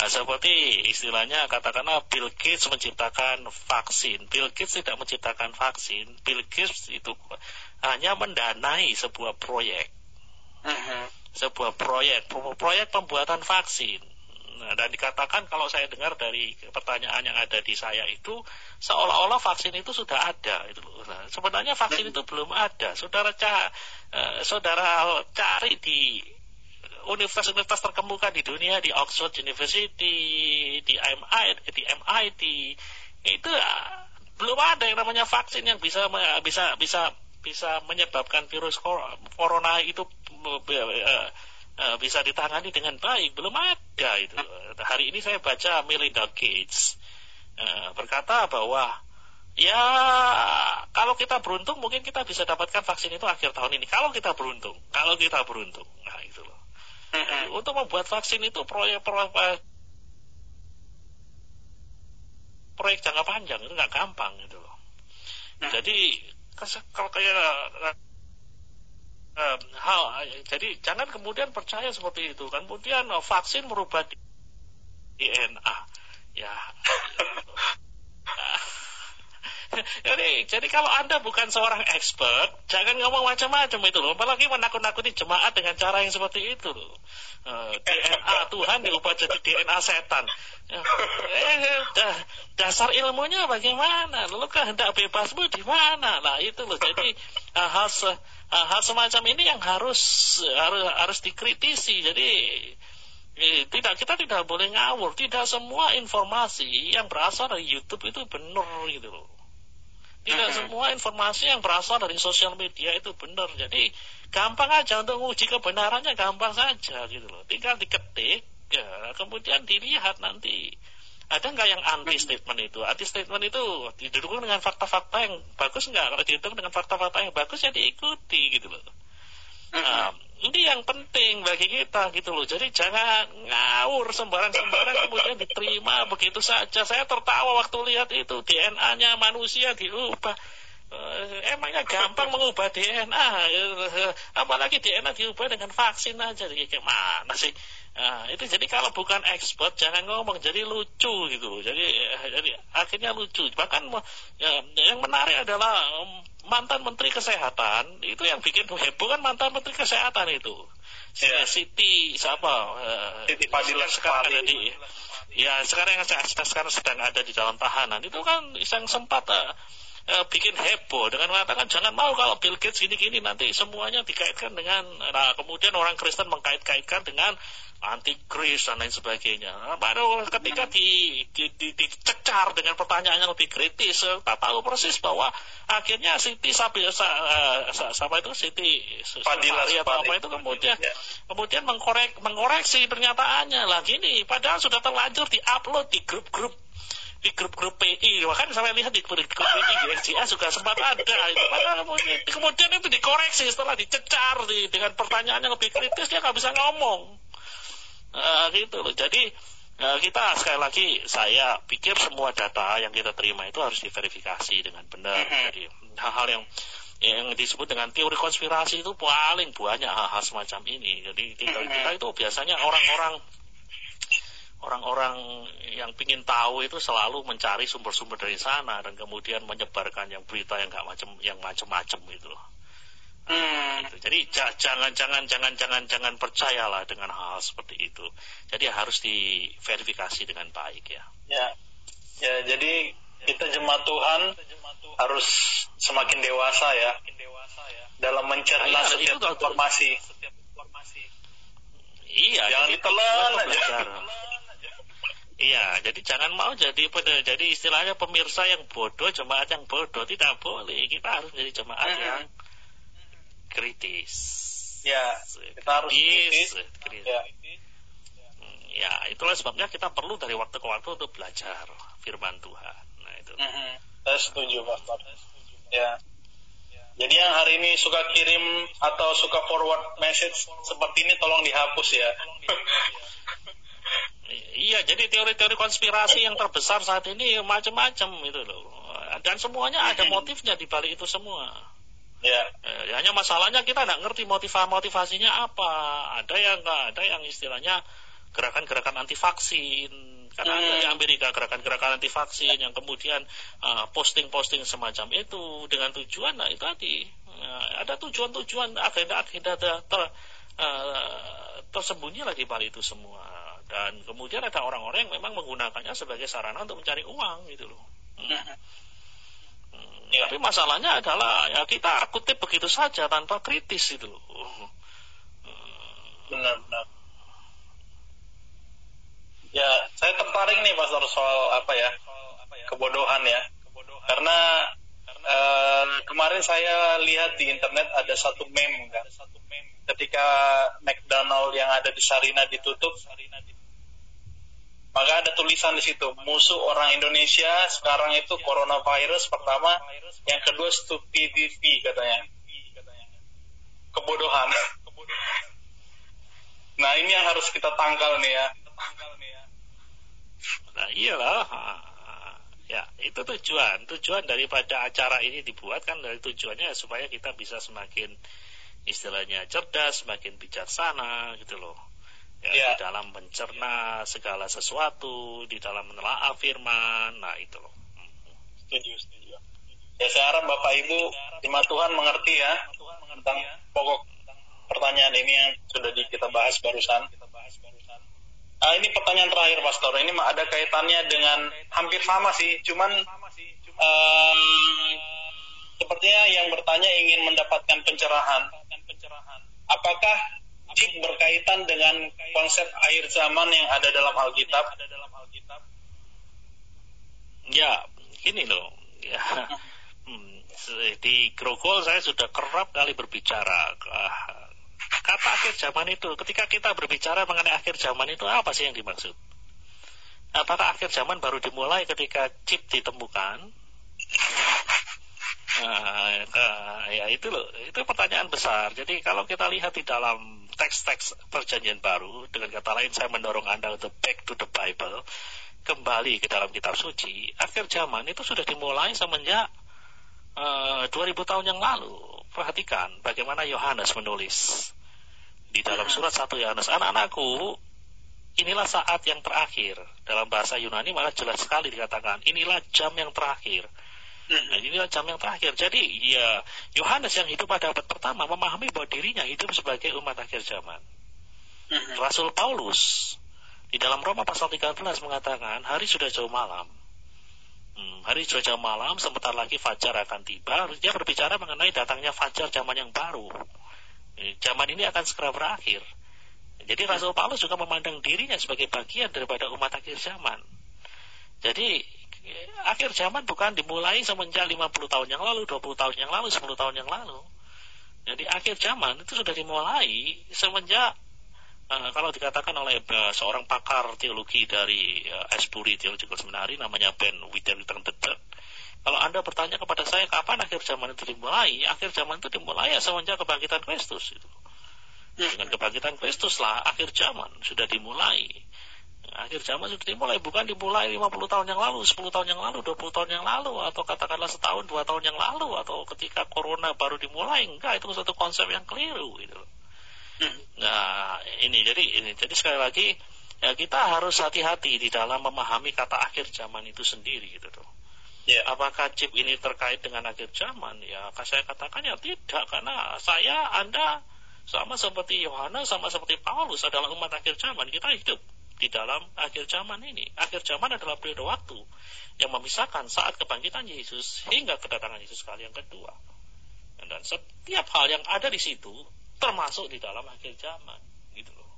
Nah, seperti istilahnya katakanlah Bill Gates menciptakan vaksin. Bill Gates tidak menciptakan vaksin. Bill Gates itu hanya mendanai sebuah proyek. Uh-huh. Sebuah proyek, proyek pembuatan vaksin. Nah, dan dikatakan kalau saya dengar dari pertanyaan yang ada di saya itu seolah-olah vaksin itu sudah ada itu Nah, sebenarnya vaksin itu belum ada. Saudara ca, uh, saudara cari di universitas-universitas terkemuka di dunia di Oxford University, di MIT, di MIT itu uh, belum ada yang namanya vaksin yang bisa bisa bisa bisa menyebabkan virus corona itu uh, uh, bisa ditangani dengan baik belum ada itu hari ini saya baca Melinda Gates uh, berkata bahwa ya kalau kita beruntung mungkin kita bisa dapatkan vaksin itu akhir tahun ini kalau kita beruntung kalau kita beruntung nah itu loh Mm-hmm. Untuk membuat vaksin itu proyek-proyek proyek jangka panjang itu nggak gampang gitu loh. Mm. Jadi kalau kayak uh, hal jadi jangan kemudian percaya seperti itu. Kemudian uh, vaksin merubah DNA. Ya. jadi, jadi kalau Anda bukan seorang expert, jangan ngomong macam-macam itu loh. Apalagi menakut-nakuti jemaat dengan cara yang seperti itu loh. Uh, eh, DNA Tuhan diubah jadi DNA setan. Eh, eh dasar ilmunya bagaimana? Lalu kehendak bebasmu di mana? Nah itu loh. Jadi hal, se, hal semacam ini yang harus harus harus dikritisi. Jadi Eh, tidak kita tidak boleh ngawur. Tidak semua informasi yang berasal dari YouTube itu benar gitu loh. Tidak semua informasi yang berasal dari sosial media itu benar. Jadi gampang aja untuk menguji kebenarannya gampang saja gitu loh. Tinggal diketik, ya, kemudian dilihat nanti ada nggak yang anti statement itu? Anti statement itu didukung dengan fakta-fakta yang bagus nggak? Kalau didukung dengan fakta-fakta yang bagus ya diikuti gitu loh. Nah, ini yang penting bagi kita gitu loh. Jadi jangan ngawur sembarang-sembarang kemudian diterima begitu saja. Saya tertawa waktu lihat itu DNA-nya manusia diubah. Uh, emangnya gampang mengubah DNA apalagi DNA diubah dengan vaksin aja gimana sih nah, itu jadi kalau bukan expert jangan ngomong jadi lucu gitu jadi jadi akhirnya lucu. Bahkan ya, yang menarik adalah mantan menteri kesehatan itu yang bikin heboh kan mantan menteri kesehatan itu. Yeah. Siti siapa? Uh, Siti Fadila sekarang ada di ya sekarang yang sekarang sedang ada di dalam tahanan. Itu kan yang sempat uh, uh, bikin heboh dengan mengatakan jangan mau kalau Bill Gates gini-gini nanti semuanya dikaitkan dengan nah kemudian orang Kristen mengkait-kaitkan dengan antikris dan lain sebagainya. Nah, baru ketika di, di, di, dicecar dengan pertanyaan yang lebih kritis, tak tahu persis bahwa akhirnya Siti Sabi, sa, uh, siapa itu Siti Fadila atau apa itu kemudian ya. kemudian mengkorek mengoreksi pernyataannya lah gini, padahal sudah terlanjur diupload di grup-grup di grup-grup PI bahkan sampai lihat di grup PI di SCA juga sempat ada itu. Padahal kemudian, kemudian itu dikoreksi setelah dicecar di, dengan pertanyaan yang lebih kritis dia nggak bisa ngomong. Uh, gitu loh. Jadi uh, kita sekali lagi saya pikir semua data yang kita terima itu harus diverifikasi dengan benar. Jadi hal-hal yang yang disebut dengan teori konspirasi itu paling banyak hal-hal semacam ini. Jadi kita, kita itu biasanya orang-orang orang-orang yang ingin tahu itu selalu mencari sumber-sumber dari sana dan kemudian menyebarkan yang berita yang nggak macam yang macam-macam itu loh. Hmm. Gitu. Jadi jangan jangan jangan jangan jangan percayalah dengan hal, hal seperti itu. Jadi harus diverifikasi dengan baik ya. Ya, ya jadi kita jemaat Tuhan harus semakin dewasa ya dalam mencerna nah, iya, setiap informasi. Iya, jangan ditelan aja. Iya, jadi jangan mau jadi jadi istilahnya pemirsa yang bodoh, jemaat yang bodoh tidak boleh. Kita harus jadi jemaat -huh. yang kritis. Ya, kita harus kritis. kritis. Ya. Hmm, ya, itulah sebabnya kita perlu dari waktu ke waktu untuk belajar firman Tuhan. Nah itu. Uh -huh. Saya setuju, Pak. Ya. Jadi yang hari ini suka kirim atau suka forward message seperti ini tolong dihapus ya. Iya, jadi teori-teori konspirasi yang terbesar saat ini macam-macam itu loh. Dan semuanya ada motifnya di balik itu semua. Ya. Eh, hanya masalahnya kita nggak ngerti motivasi motivasinya apa. Ada yang nggak ada yang istilahnya gerakan-gerakan anti vaksin. Karena hmm. ada di Amerika gerakan-gerakan anti vaksin yang kemudian uh, posting-posting semacam itu dengan tujuan, nah itu tadi uh, ada tujuan-tujuan agenda-agenda ter, ter, uh, tersembunyi lah di balik itu semua. Dan kemudian ada orang-orang yang memang menggunakannya sebagai sarana untuk mencari uang gitu loh. Hmm. hmm. Ya. Tapi masalahnya adalah ya kita kutip begitu saja tanpa kritis itu. Benar-benar. Ya, saya tertarik nih Pastor soal apa ya? Kebodohan ya. Karena uh, kemarin saya lihat di internet ada satu meme kan. Ketika McDonald yang ada di Sarina ditutup, maka ada tulisan di situ, musuh orang Indonesia sekarang itu coronavirus pertama, yang kedua stupidity katanya. Kebodohan. Nah ini yang harus kita tangkal nih ya. Nah iyalah, ya itu tujuan. Tujuan daripada acara ini dibuat kan dari tujuannya supaya kita bisa semakin istilahnya cerdas, semakin bijaksana gitu loh ya, ya. di dalam mencerna segala sesuatu, di dalam menelaah firman, nah itu loh. Setuju, setuju. Ya saya harap Bapak Ibu lima Tuhan mengerti ya tentang pokok pertanyaan ini yang sudah di, kita bahas barusan. Ah, ini pertanyaan terakhir Pastor. Ini ada kaitannya dengan hampir sama sih, cuman um, sepertinya yang bertanya ingin mendapatkan pencerahan. Apakah chip berkaitan dengan konsep akhir zaman yang ada dalam Alkitab? Ya, ini loh. Ya. Hmm, di Grogol saya sudah kerap kali berbicara. Kata akhir zaman itu, ketika kita berbicara mengenai akhir zaman itu apa sih yang dimaksud? Apakah akhir zaman baru dimulai ketika chip ditemukan? Nah, ya itu loh, itu pertanyaan besar. Jadi kalau kita lihat di dalam teks-teks perjanjian baru, dengan kata lain saya mendorong Anda untuk back to the Bible, kembali ke dalam kitab suci, akhir zaman itu sudah dimulai semenjak uh, eh, 2000 tahun yang lalu. Perhatikan bagaimana Yohanes menulis di dalam surat 1 Yohanes, anak-anakku, inilah saat yang terakhir. Dalam bahasa Yunani malah jelas sekali dikatakan, inilah jam yang terakhir Nah, inilah jam yang terakhir. Jadi, ya Yohanes yang hidup pada abad pertama memahami bahwa dirinya hidup sebagai umat akhir zaman. Rasul Paulus di dalam Roma pasal 13 mengatakan hari sudah jauh malam. Hmm, hari sudah jauh malam, sebentar lagi fajar akan tiba. Dia berbicara mengenai datangnya fajar zaman yang baru. Eh, zaman ini akan segera berakhir. Jadi Rasul Paulus juga memandang dirinya sebagai bagian daripada umat akhir zaman. Jadi akhir zaman bukan dimulai semenjak 50 tahun yang lalu, 20 tahun yang lalu, 10 tahun yang lalu. Jadi akhir zaman itu sudah dimulai semenjak uh, kalau dikatakan oleh uh, seorang pakar teologi dari uh, Asbury Theological Seminary namanya Ben Witherington III. Kalau Anda bertanya kepada saya kapan akhir zaman itu dimulai, akhir zaman itu dimulai ya semenjak kebangkitan Kristus itu. Dengan kebangkitan Kristus lah akhir zaman sudah dimulai akhir zaman sudah dimulai bukan dimulai 50 tahun yang lalu 10 tahun yang lalu 20 tahun yang lalu atau katakanlah setahun dua tahun yang lalu atau ketika corona baru dimulai enggak itu satu konsep yang keliru gitu hmm. nah ini jadi ini jadi sekali lagi ya kita harus hati-hati di dalam memahami kata akhir zaman itu sendiri gitu tuh yeah. apakah chip ini terkait dengan akhir zaman ya saya katakan ya tidak karena saya anda sama seperti Yohanes sama seperti Paulus adalah umat akhir zaman kita hidup di dalam akhir zaman ini. Akhir zaman adalah periode waktu yang memisahkan saat kebangkitan Yesus hingga kedatangan Yesus kali yang kedua. Dan setiap hal yang ada di situ termasuk di dalam akhir zaman, gitu loh.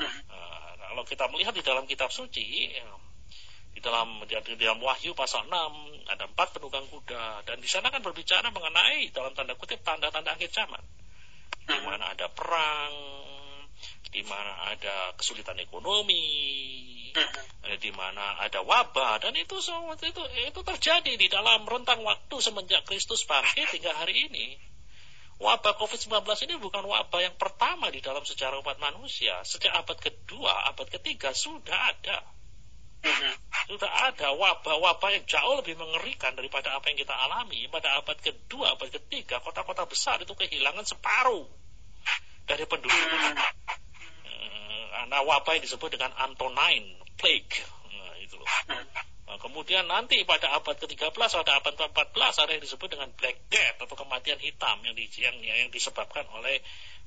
Nah, kalau kita melihat di dalam kitab suci, ya, di dalam di dalam Wahyu pasal 6 ada empat penunggang kuda dan di sana kan berbicara mengenai dalam tanda kutip tanda-tanda akhir zaman. Di mana ada perang, di mana ada kesulitan ekonomi, eh, di mana ada wabah dan itu semua itu itu terjadi di dalam rentang waktu semenjak Kristus bangkit hingga hari ini. Wabah COVID-19 ini bukan wabah yang pertama di dalam sejarah umat manusia. Sejak abad kedua, abad ketiga sudah ada. Mm-hmm. Sudah ada wabah-wabah yang jauh lebih mengerikan daripada apa yang kita alami. Pada abad kedua, abad ketiga, kota-kota besar itu kehilangan separuh dari penduduk. Mm-hmm. Nah, wabah yang disebut dengan Antonine Plague. Nah, itu loh. Nah, kemudian nanti pada abad ke-13 pada abad ke-14 ada yang disebut dengan Black Death atau kematian hitam yang, di, yang, yang disebabkan oleh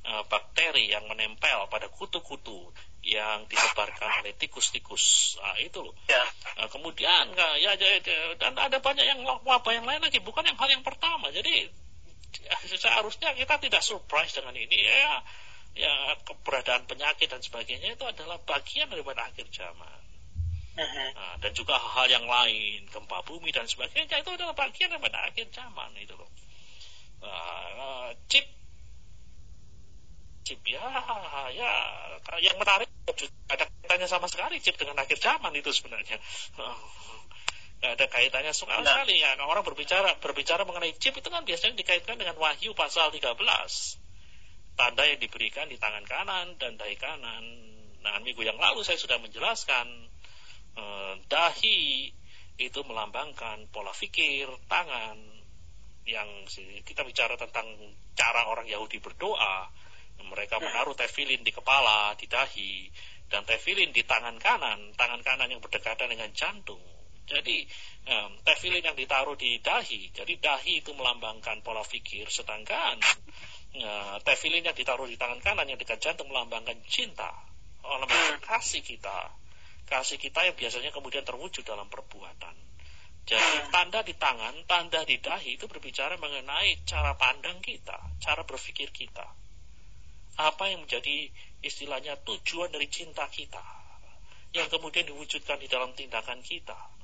uh, bakteri yang menempel pada kutu-kutu yang disebarkan oleh tikus-tikus. Nah, itu loh. Ya. Nah, kemudian ya, ya, dan ada banyak yang wabah yang lain lagi, bukan yang hal yang pertama. Jadi seharusnya kita tidak surprise dengan ini ya ya keberadaan penyakit dan sebagainya itu adalah bagian daripada akhir zaman. Uh-huh. Nah, dan juga hal-hal yang lain, gempa bumi dan sebagainya itu adalah bagian daripada akhir zaman itu loh. Nah, chip chip ya ya yang menarik ada kaitannya sama sekali chip dengan akhir zaman itu sebenarnya. Gak ada kaitannya sama nah. sekali ya. Orang berbicara berbicara mengenai chip itu kan biasanya dikaitkan dengan Wahyu pasal 13 tanda yang diberikan di tangan kanan dan dahi kanan. Nah, minggu yang lalu saya sudah menjelaskan eh, dahi itu melambangkan pola pikir, tangan yang kita bicara tentang cara orang Yahudi berdoa. Mereka menaruh tefilin di kepala, di dahi, dan tefilin di tangan kanan, tangan kanan yang berdekatan dengan jantung. Jadi um, tefilin yang ditaruh di dahi, jadi dahi itu melambangkan pola pikir, sedangkan ya, tefilin yang ditaruh di tangan kanan yang dekat jantung melambangkan cinta, melambangkan hmm. kasih kita, kasih kita yang biasanya kemudian terwujud dalam perbuatan. Jadi tanda di tangan, tanda di dahi itu berbicara mengenai cara pandang kita, cara berpikir kita. Apa yang menjadi istilahnya tujuan dari cinta kita, yang kemudian diwujudkan di dalam tindakan kita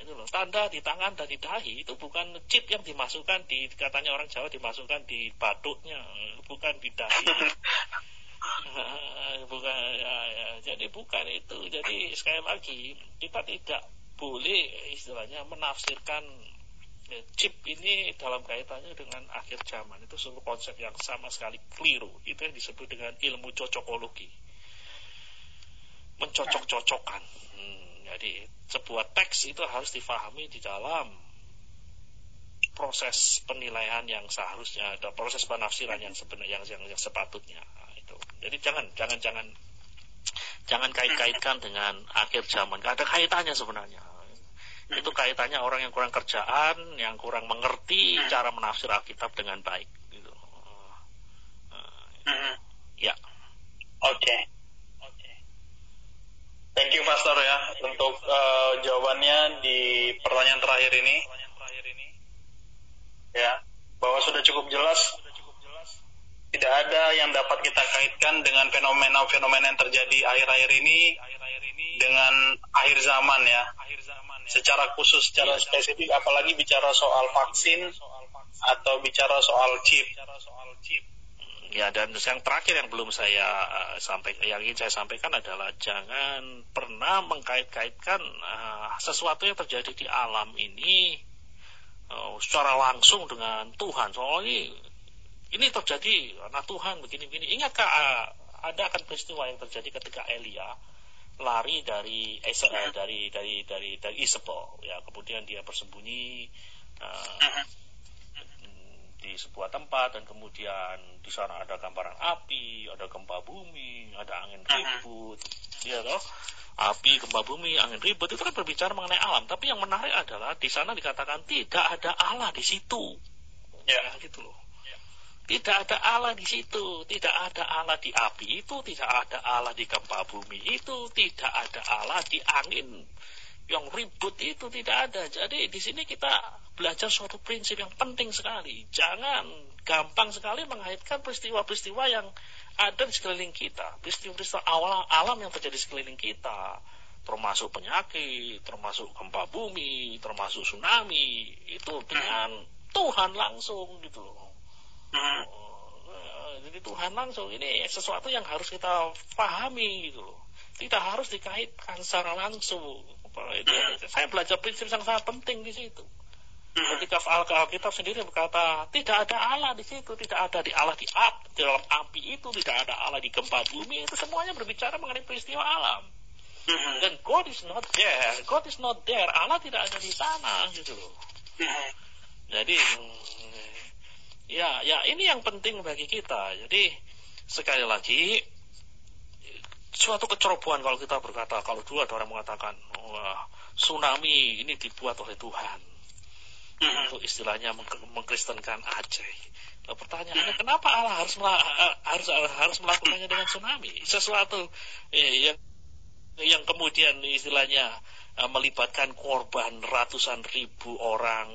itu loh. Tanda di tangan dan di dahi itu bukan chip yang dimasukkan di katanya orang Jawa dimasukkan di batuknya bukan di dahi. Bukan ya, ya. jadi bukan itu. Jadi sekali lagi kita tidak boleh istilahnya menafsirkan ya, chip ini dalam kaitannya dengan akhir zaman. Itu sebuah konsep yang sama sekali keliru. Itu yang disebut dengan ilmu cocokologi. Mencocok-cocokkan jadi sebuah teks itu harus difahami di dalam proses penilaian yang seharusnya ada proses penafsiran yang sebenarnya yang, yang, yang sepatutnya nah, itu. Jadi jangan jangan jangan jangan kait-kaitkan dengan akhir zaman. Ada kaitannya sebenarnya. Itu kaitannya orang yang kurang kerjaan, yang kurang mengerti cara menafsir Alkitab dengan baik. Gitu. Uh, ya. Oke. Okay. Thank you Pastor ya untuk uh, jawabannya di pertanyaan terakhir ini. Ya, bahwa sudah cukup jelas tidak ada yang dapat kita kaitkan dengan fenomena-fenomena yang terjadi akhir-akhir ini dengan akhir zaman ya. Secara khusus, secara spesifik, apalagi bicara soal vaksin atau bicara soal chip. Ya dan yang terakhir yang belum saya uh, sampaikan, yang ingin saya sampaikan adalah jangan pernah mengkait-kaitkan uh, sesuatu yang terjadi di alam ini uh, secara langsung dengan Tuhan. Soalnya ini terjadi karena Tuhan begini-begini. Ingatkah uh, ada akan peristiwa yang terjadi ketika Elia lari dari Israel dari dari dari dari Isabel ya kemudian dia bersembunyi uh, di sebuah tempat dan kemudian di sana ada gambaran api, ada gempa bumi, ada angin ribut, ya loh. Api, gempa bumi, angin ribut itu kan berbicara mengenai alam. Tapi yang menarik adalah di sana dikatakan tidak ada Allah di situ. Ya, ya gitu loh. Tidak ada Allah di situ, tidak ada Allah di api itu, tidak ada Allah di gempa bumi itu, tidak ada Allah di angin yang ribut itu tidak ada. Jadi di sini kita belajar suatu prinsip yang penting sekali. Jangan gampang sekali mengaitkan peristiwa-peristiwa yang ada di sekeliling kita. Peristiwa-peristiwa awal alam yang terjadi di sekeliling kita. Termasuk penyakit, termasuk gempa bumi, termasuk tsunami. Itu dengan Tuhan langsung gitu loh. Oh, jadi Tuhan langsung ini sesuatu yang harus kita pahami gitu loh. Tidak harus dikaitkan secara langsung. Saya belajar prinsip yang sangat penting di situ. Ketika Alkitab sendiri berkata tidak ada Allah di situ, tidak ada di Allah di api, di dalam api itu, tidak ada Allah di gempa bumi itu semuanya berbicara mengenai peristiwa alam. Dan God is not there. God is not there. Allah tidak ada di sana gitu loh. Jadi ya ya ini yang penting bagi kita. Jadi sekali lagi suatu kecerobohan kalau kita berkata kalau dulu ada orang mengatakan wah tsunami ini dibuat oleh Tuhan. Itu istilahnya mengkristenkan Aceh. Nah, pertanyaannya kenapa Allah harus harus harus melakukannya dengan tsunami? Sesuatu eh, yang yang kemudian istilahnya uh, melibatkan korban ratusan ribu orang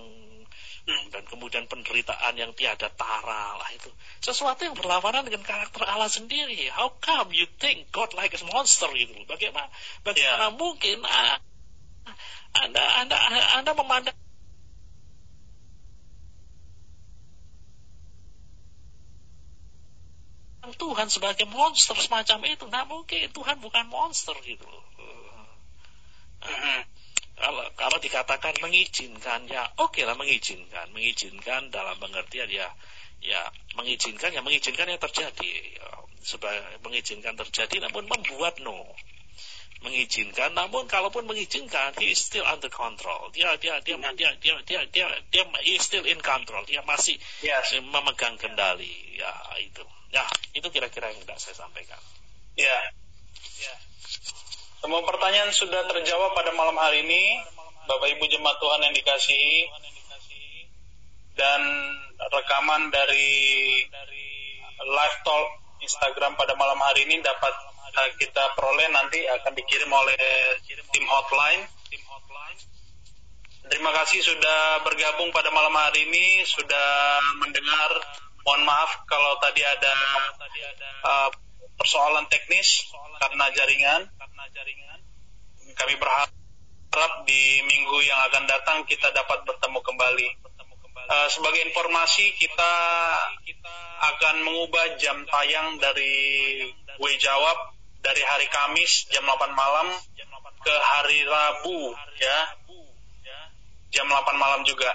dan kemudian penderitaan yang tiada tara lah itu sesuatu yang berlawanan dengan karakter Allah sendiri. How come you think God like a monster itu? Bagaimana bagaimana yeah. mungkin uh, anda anda anda memandang Tuhan sebagai monster semacam itu. Nah mungkin Tuhan bukan monster gitu. Nah, kalau, kalau dikatakan mengizinkan ya oke okay lah mengizinkan, mengizinkan dalam pengertian ya ya mengizinkan ya mengizinkan yang terjadi ya, sebagai mengizinkan terjadi namun membuat no mengizinkan namun kalaupun mengizinkan he is still under control dia dia dia dia dia dia dia, dia he is still in control dia masih yes. memegang kendali ya itu Ya, itu kira-kira yang tidak saya sampaikan. Ya. ya. Semua pertanyaan sudah terjawab pada malam hari ini. Bapak Ibu jemaat Tuhan yang dikasihi. Dan rekaman dari live talk Instagram pada malam hari ini dapat eh, kita peroleh nanti akan dikirim oleh tim hotline. Terima kasih sudah bergabung pada malam hari ini, sudah mendengar Mohon maaf kalau tadi ada uh, persoalan teknis karena jaringan. Kami berharap di minggu yang akan datang kita dapat bertemu kembali. Uh, sebagai informasi kita akan mengubah jam tayang dari gue jawab dari hari Kamis jam 8 malam ke hari Rabu ya jam 8 malam juga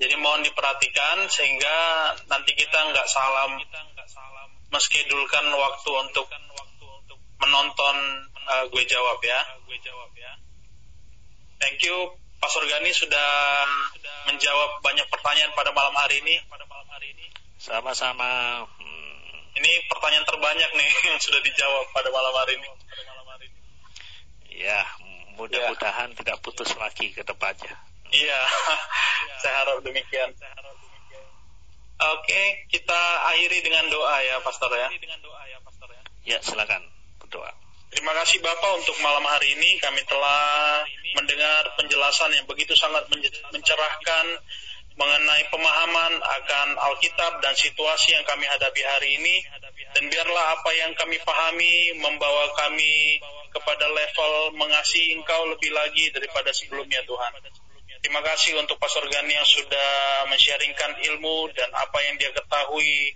jadi mohon diperhatikan sehingga nanti kita nggak salah meskedulkan waktu untuk menonton uh, gue jawab ya. Thank you Pak Surgani sudah menjawab banyak pertanyaan pada malam hari ini. Sama-sama. Hmm. Ini pertanyaan terbanyak nih yang sudah dijawab pada malam hari ini. Ya, mudah-mudahan ya. tidak putus lagi ke depannya. Iya, saya harap demikian. Oke, kita akhiri dengan doa ya, Pastor ya. Ya, silakan berdoa. Terima kasih Bapak untuk malam hari ini kami telah mendengar penjelasan yang begitu sangat mencerahkan mengenai pemahaman akan Alkitab dan situasi yang kami hadapi hari ini dan biarlah apa yang kami pahami membawa kami kepada level mengasihi Engkau lebih lagi daripada sebelumnya Tuhan. Terima kasih untuk Pastor Gani yang sudah mensharingkan ilmu dan apa yang dia ketahui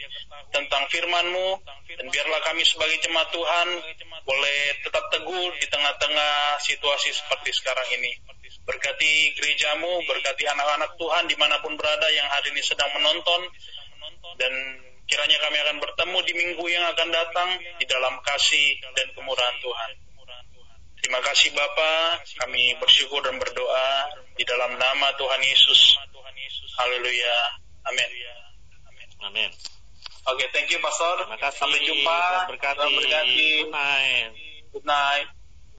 tentang firman-Mu. Dan biarlah kami sebagai jemaat Tuhan boleh tetap teguh di tengah-tengah situasi seperti sekarang ini. Berkati gerejamu, berkati anak-anak Tuhan di mana pun berada yang hari ini sedang menonton. Dan kiranya kami akan bertemu di minggu yang akan datang di dalam kasih dan kemurahan Tuhan. Terima kasih Bapak, kami bersyukur dan berdoa di dalam nama Tuhan Yesus. Haleluya. Amin. Amin. Oke, okay, thank you Pastor. Terima kasih. Sampai jumpa. Berkati. Berkati. Good night. Good night.